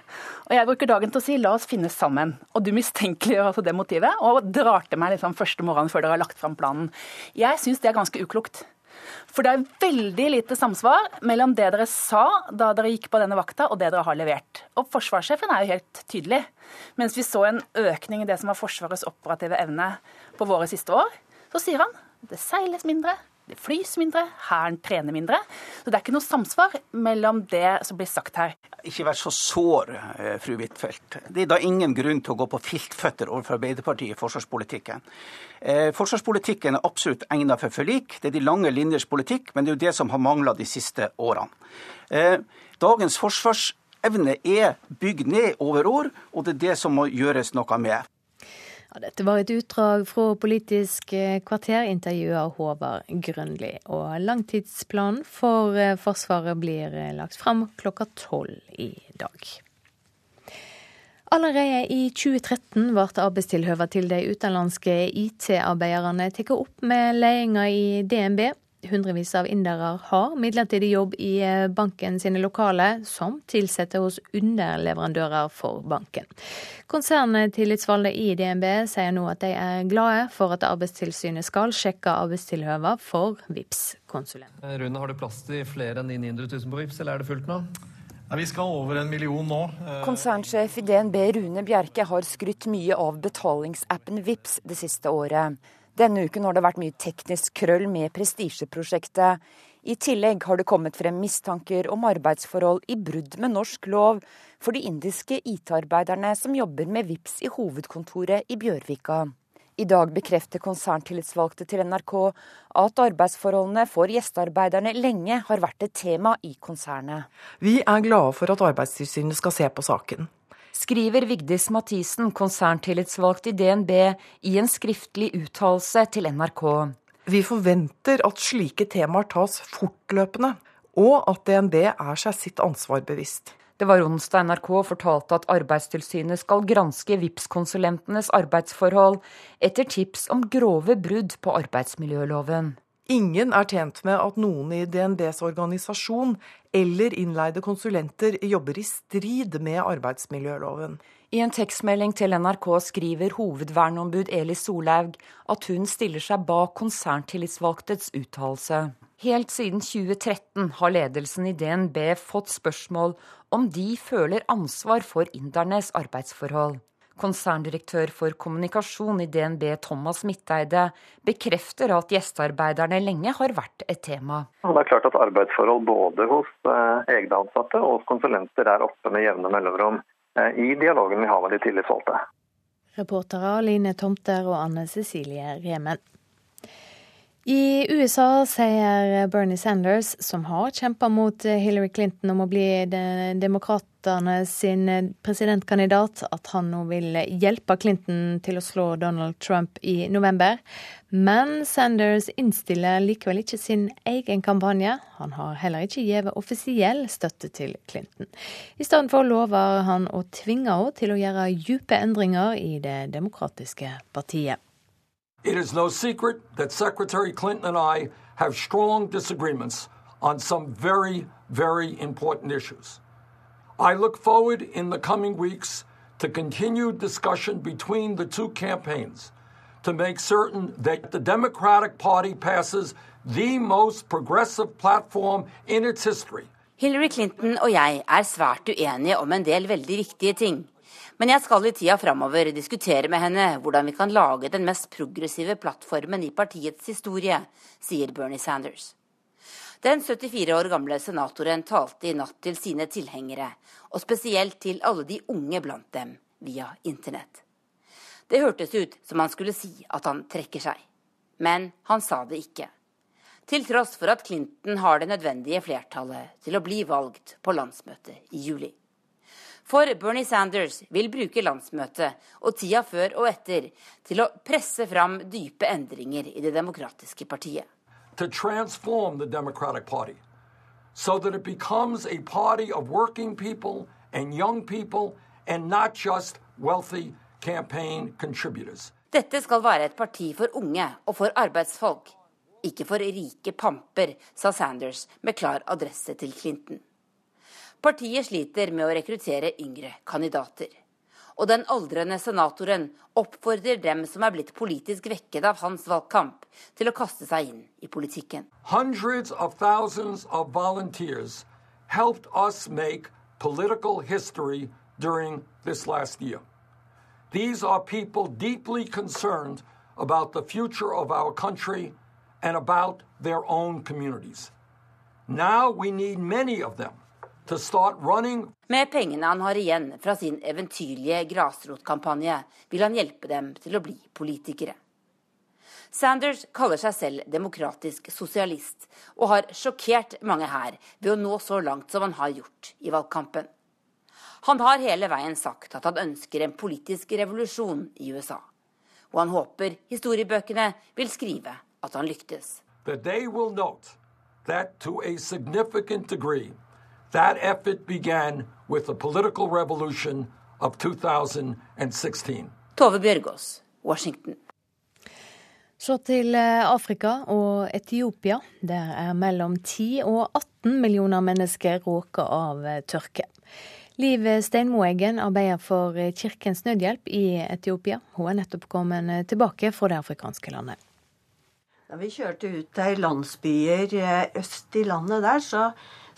Og Jeg bruker dagen til å si la oss finne sammen. Og du mistenkeliggjør altså det motivet og drar til meg liksom første morgenen før dere har lagt fram planen. Jeg syns det er ganske uklokt. For det er veldig lite samsvar mellom det dere sa da dere gikk på denne vakta, og det dere har levert. Og forsvarssjefen er jo helt tydelig. Mens vi så en økning i det som var Forsvarets operative evne på våre siste år, så sier han det seiles mindre, det flys mindre, Hæren trener mindre. Så det er ikke noe samsvar mellom det som blir sagt her. Ikke vær så sår, eh, fru Huitfeldt. Det er da ingen grunn til å gå på filtføtter overfor Arbeiderpartiet i forsvarspolitikken. Eh, forsvarspolitikken er absolutt egnet for forlik. Det er de lange linjers politikk, men det er jo det som har mangla de siste årene. Eh, dagens forsvars konkurranseevne er bygd ned over år, og det er det som må gjøres noe med. Ja, dette var et utdrag fra Politisk kvarter, intervjuet Håvard Grønli. Og langtidsplanen for eh, Forsvaret blir eh, lagt fram klokka tolv i dag. Allerede i 2013 ble arbeidstilhøva til de utenlandske IT-arbeiderne tatt opp med ledelsen i DNB. Hundrevis av indere har midlertidig jobb i eh, banken sine lokaler, som tilsetter hos underleverandører for banken. Konserntillitsvalgte i DNB sier nå at de er glade for at Arbeidstilsynet skal sjekke arbeidstilhøva for vips konsulent eh, Rune, har du plass til flere enn de 900 000 på VIPS, eller er det fullt nå? Nei, vi skal over en million nå. Eh, Konsernsjef i DNB Rune Bjerke har skrytt mye av betalingsappen VIPS det siste året. Denne uken har det vært mye teknisk krøll med prestisjeprosjektet. I tillegg har det kommet frem mistanker om arbeidsforhold i brudd med norsk lov for de indiske IT-arbeiderne som jobber med VIPS i hovedkontoret i Bjørvika. I dag bekrefter konserntillitsvalgte til NRK at arbeidsforholdene for gjestearbeiderne lenge har vært et tema i konsernet. Vi er glade for at Arbeidstilsynet skal se på saken skriver Vigdis Mathisen, konserntillitsvalgt i DNB, i en skriftlig uttalelse til NRK. Vi forventer at slike temaer tas fortløpende, og at DNB er seg sitt ansvar bevisst. Det var onsdag NRK fortalte at Arbeidstilsynet skal granske VIPS-konsulentenes arbeidsforhold etter tips om grove brudd på arbeidsmiljøloven. Ingen er tjent med at noen i DNBs organisasjon eller innleide konsulenter jobber i strid med arbeidsmiljøloven. I en tekstmelding til NRK skriver hovedverneombud Eli Solhaug at hun stiller seg bak konserntillitsvalgtets uttalelse. Helt siden 2013 har ledelsen i DNB fått spørsmål om de føler ansvar for indernes arbeidsforhold. Konserndirektør for kommunikasjon i DNB, Thomas Midteide, bekrefter at gjestearbeiderne lenge har vært et tema. Det er klart at Arbeidsforhold både hos eh, egne ansatte og hos konsulenter er oppe med jevne mellomrom eh, i dialogen vi har med de tillitsvalgte. Reportere Line Tomter og Anne Cecilie Remen. I USA sier Bernie Sanders, som har kjempa mot Hillary Clinton om å bli demokratene sin presidentkandidat, at han nå vil hjelpe Clinton til å slå Donald Trump i november. Men Sanders innstiller likevel ikke sin egen kampanje. Han har heller ikke gitt offisiell støtte til Clinton. I stedet for lover han å tvinge henne til å gjøre dype endringer i Det demokratiske partiet. It is no secret that Secretary Clinton and I have strong disagreements on some very, very important issues. I look forward in the coming weeks to continued discussion between the two campaigns to make certain that the Democratic Party passes the most progressive platform in its history. Hillary Clinton og jeg er svært uenige om en del veldig viktige ting. Men jeg skal i tida framover diskutere med henne hvordan vi kan lage den mest progressive plattformen i partiets historie, sier Bernie Sanders. Den 74 år gamle senatoren talte i natt til sine tilhengere, og spesielt til alle de unge blant dem, via internett. Det hørtes ut som han skulle si at han trekker seg. Men han sa det ikke. Til tross for at Clinton har det nødvendige flertallet til å bli valgt på landsmøtet i juli. For Bernie Sanders vil bruke landsmøtet og tida før og etter til å presse fram dype endringer i det demokratiske partiet. To transform the Democratic Party so that it becomes a party of working people and young people and not just wealthy campaign contributors. Dette skal være et parti for unge og for arbeidsfolk, ikke for rike pamper, sa Sanders med klar adresse til Clinton. Partiet sliter med å rekruttere yngre kandidater. Og den aldrende senatoren oppfordrer dem som er blitt politisk vekket av hans valgkamp, til å kaste seg inn i politikken. Hundreds of thousands of volunteers helped us make political history during this last year. These are people deeply concerned about the future of our country and about their own communities. Now we need many of them med pengene han har igjen fra sin eventyrlige grasrotkampanje, vil han hjelpe dem til å bli politikere. Sanders kaller seg selv demokratisk sosialist, og har sjokkert mange her ved å nå så langt som han har gjort i valgkampen. Han har hele veien sagt at han ønsker en politisk revolusjon i USA. Og han håper historiebøkene vil skrive at han lyktes. That they will note that to a significant degree, that effort began with the political revolution of 2016. Tove Bjørgaas, Washington. Så til eh, Afrika og Etiopia. Der er mellom 10 og 18 millioner mennesker råka av eh, tørke. Liv Steinmoeggen arbeider for eh, Kirkens Nødhjelp i Etiopia. Hun er nettopp kommet tilbake fra det afrikanske landet. Da vi kjørte ut til landsbyer øst i landet der, så,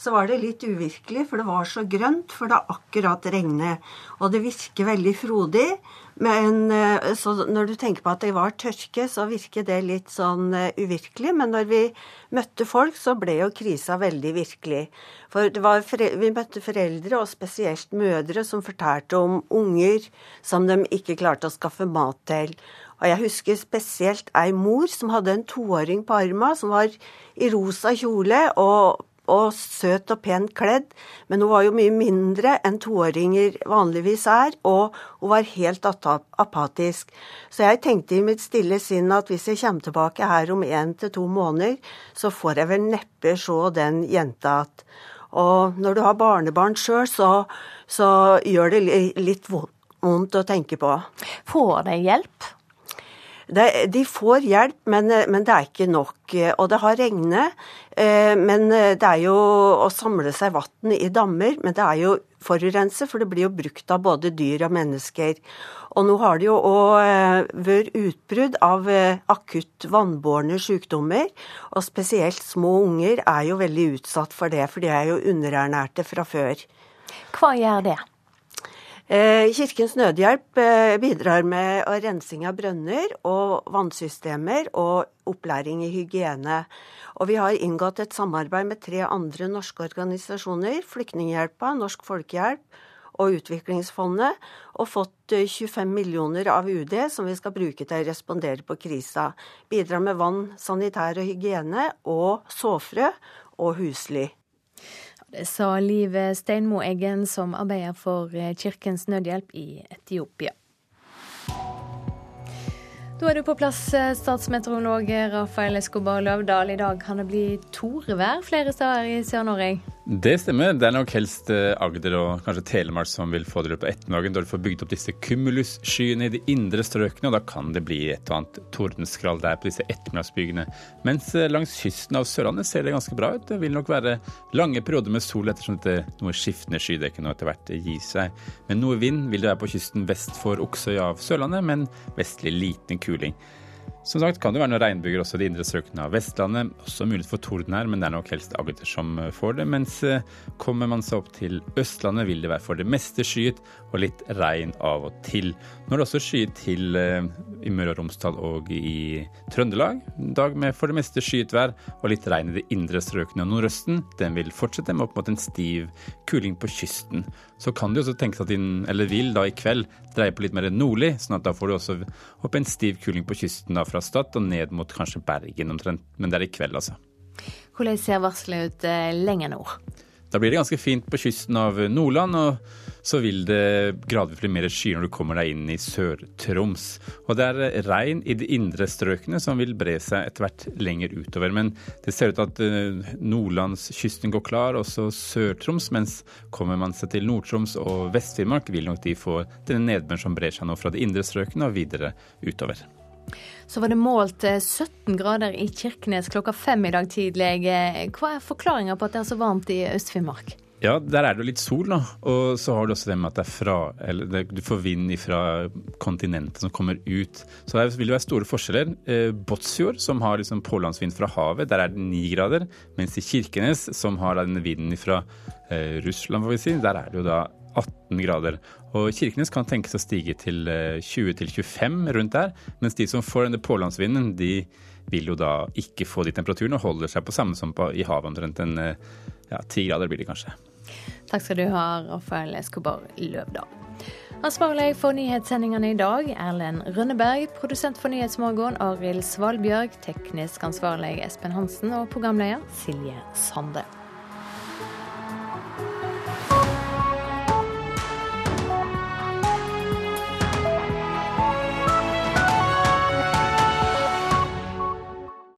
så, var det litt uvirkelig, for det var så grønt, for det akkurat regnet. Og det virker veldig frodig. Men eh, når du tenker på at det var tørke, så virker det litt sånn eh, uvirkelig. Men når vi møtte folk, så ble jo krisa veldig virkelig. For vi møtte foreldre, og spesielt mødre, som fortalte om unger som de ikke klarte å skaffe mat til. Og jeg husker spesielt ei mor som hadde en toåring på arma, som var i rosa kjole og og søt og pent kledd, men hun var jo mye mindre enn toåringer vanligvis er, og hun var helt apatisk. Så jeg tenkte i mitt stille sinn at hvis jeg kommer tilbake her om én til to måneder, så får jeg vel neppe se den jenta igjen. Og når du har barnebarn sjøl, så, så gjør det litt vondt å tenke på. Får de hjelp? Det, de får hjelp, men, men, det er ikke nok. Og det har regnet. Eh, men det er jo å samle seg vann i dammer, men det er jo forurense, for det blir jo brukt av både dyr og mennesker. Og nå har det jo òg eh, vært utbrudd av eh, akutt vannbårne sykdommer. Og spesielt små unger er jo veldig utsatt for det, for de er jo underernærte fra før. Hva gjør det? Eh, Kirkens Nødhjelp eh, bidrar med rensing av brønner og vannsystemer og opplæring i hygiene. Og vi har inngått et samarbeid med tre andre norske organisasjoner, Flyktninghjelpa, Norsk Folkehjelp og Utviklingsfondet, og fått 25 eh, millioner av UD som vi skal bruke til å respondere på krisa. Bidrar med vann, sanitær og hygiene og såfrø og husly. Det sa Liv Steinmo Eggen, som arbeider for eh, Kirkens Nødhjelp i Etiopia. Da er du på plass, eh, statsmeteorolog Rafael Escobar Løvdahl. I dag kan det bli torvær flere steder i Sør-Norge? Det stemmer. Det er nok helst eh, Agder og kanskje Telemark som vil få det på ettermiddagen, da du får bygd opp disse kumulusskyene i de indre strøkene, og da kan det bli et og annet tordenskrall der på disse ettermiddagsbyggene. Mens eh, langs kysten av Sørlandet ser det ganske bra ut. Det vil nok være lange perioder med sol ettersom dette noe skiftende skydekke nå etter hvert gir seg. Men noe vind vil det være på kysten vest for Oksøy av Sørlandet, men vestlig liten kuling. Som sagt kan det være noen regnbyger også i de indre strøkene av Vestlandet. Også mulighet for torden her, men det er nok helst Agder som får det. Mens eh, kommer man seg opp til Østlandet, vil det være for det meste skyet og litt regn av og til. Nå er det også skyet til eh, i Møre og Romsdal og i Trøndelag. Dag med for det meste skyet vær og litt regn i de indre strøkene av nordøsten. Den vil fortsette med opp mot en stiv kuling på kysten. Så kan det også tenkes at den, eller vil da i kveld dreie på litt mer nordlig, sånn at da får du også opp en stiv kuling på kysten da fra Stad og ned mot kanskje Bergen omtrent. Men det er i kveld, altså. Hvordan ser varselet ut eh, lenger nord? Da blir det ganske fint på kysten av Nordland, og så vil det gradvis bli mer skyer når du kommer deg inn i Sør-Troms. Og det er regn i de indre strøkene som vil bre seg etter hvert lenger utover. Men det ser ut til at eh, nordlandskysten går klar, også Sør-Troms. Mens kommer man seg til Nord-Troms og Vest-Finnmark, vil nok de få denne nedbøren som brer seg nå fra de indre strøkene og videre utover. Så var det målt 17 eh, grader i Kirkenes klokka fem i dag tidlig. Hva er forklaringa på at det er så varmt i Øst-Finnmark? Ja, der er det jo litt sol, da. Og så har du også det med at det er fra Eller det, du får vind fra kontinentet som kommer ut. Så der vil det være store forskjeller. Eh, Båtsfjord, som har liksom pålandsvind fra havet, der er det ni grader. Mens i Kirkenes, som har denne vinden fra eh, Russland, får vi si, der er det jo da 18 grader. Og Kirkenes kan tenkes å stige til 20-25 eh, rundt der, mens de som får denne pålandsvinden, de vil jo da ikke få de temperaturene og holder seg på samme som på, i havet, omtrent en eh, ja, ti grader blir det kanskje. Takk skal du ha, Rafael Escobar Løvdahl. Ansvarlig for nyhetssendingene i dag, Erlend Rønneberg. Produsent for Nyhetsmorgen, Arild Svalbjørg. Teknisk ansvarlig, Espen Hansen. Og programleder, Silje Sande.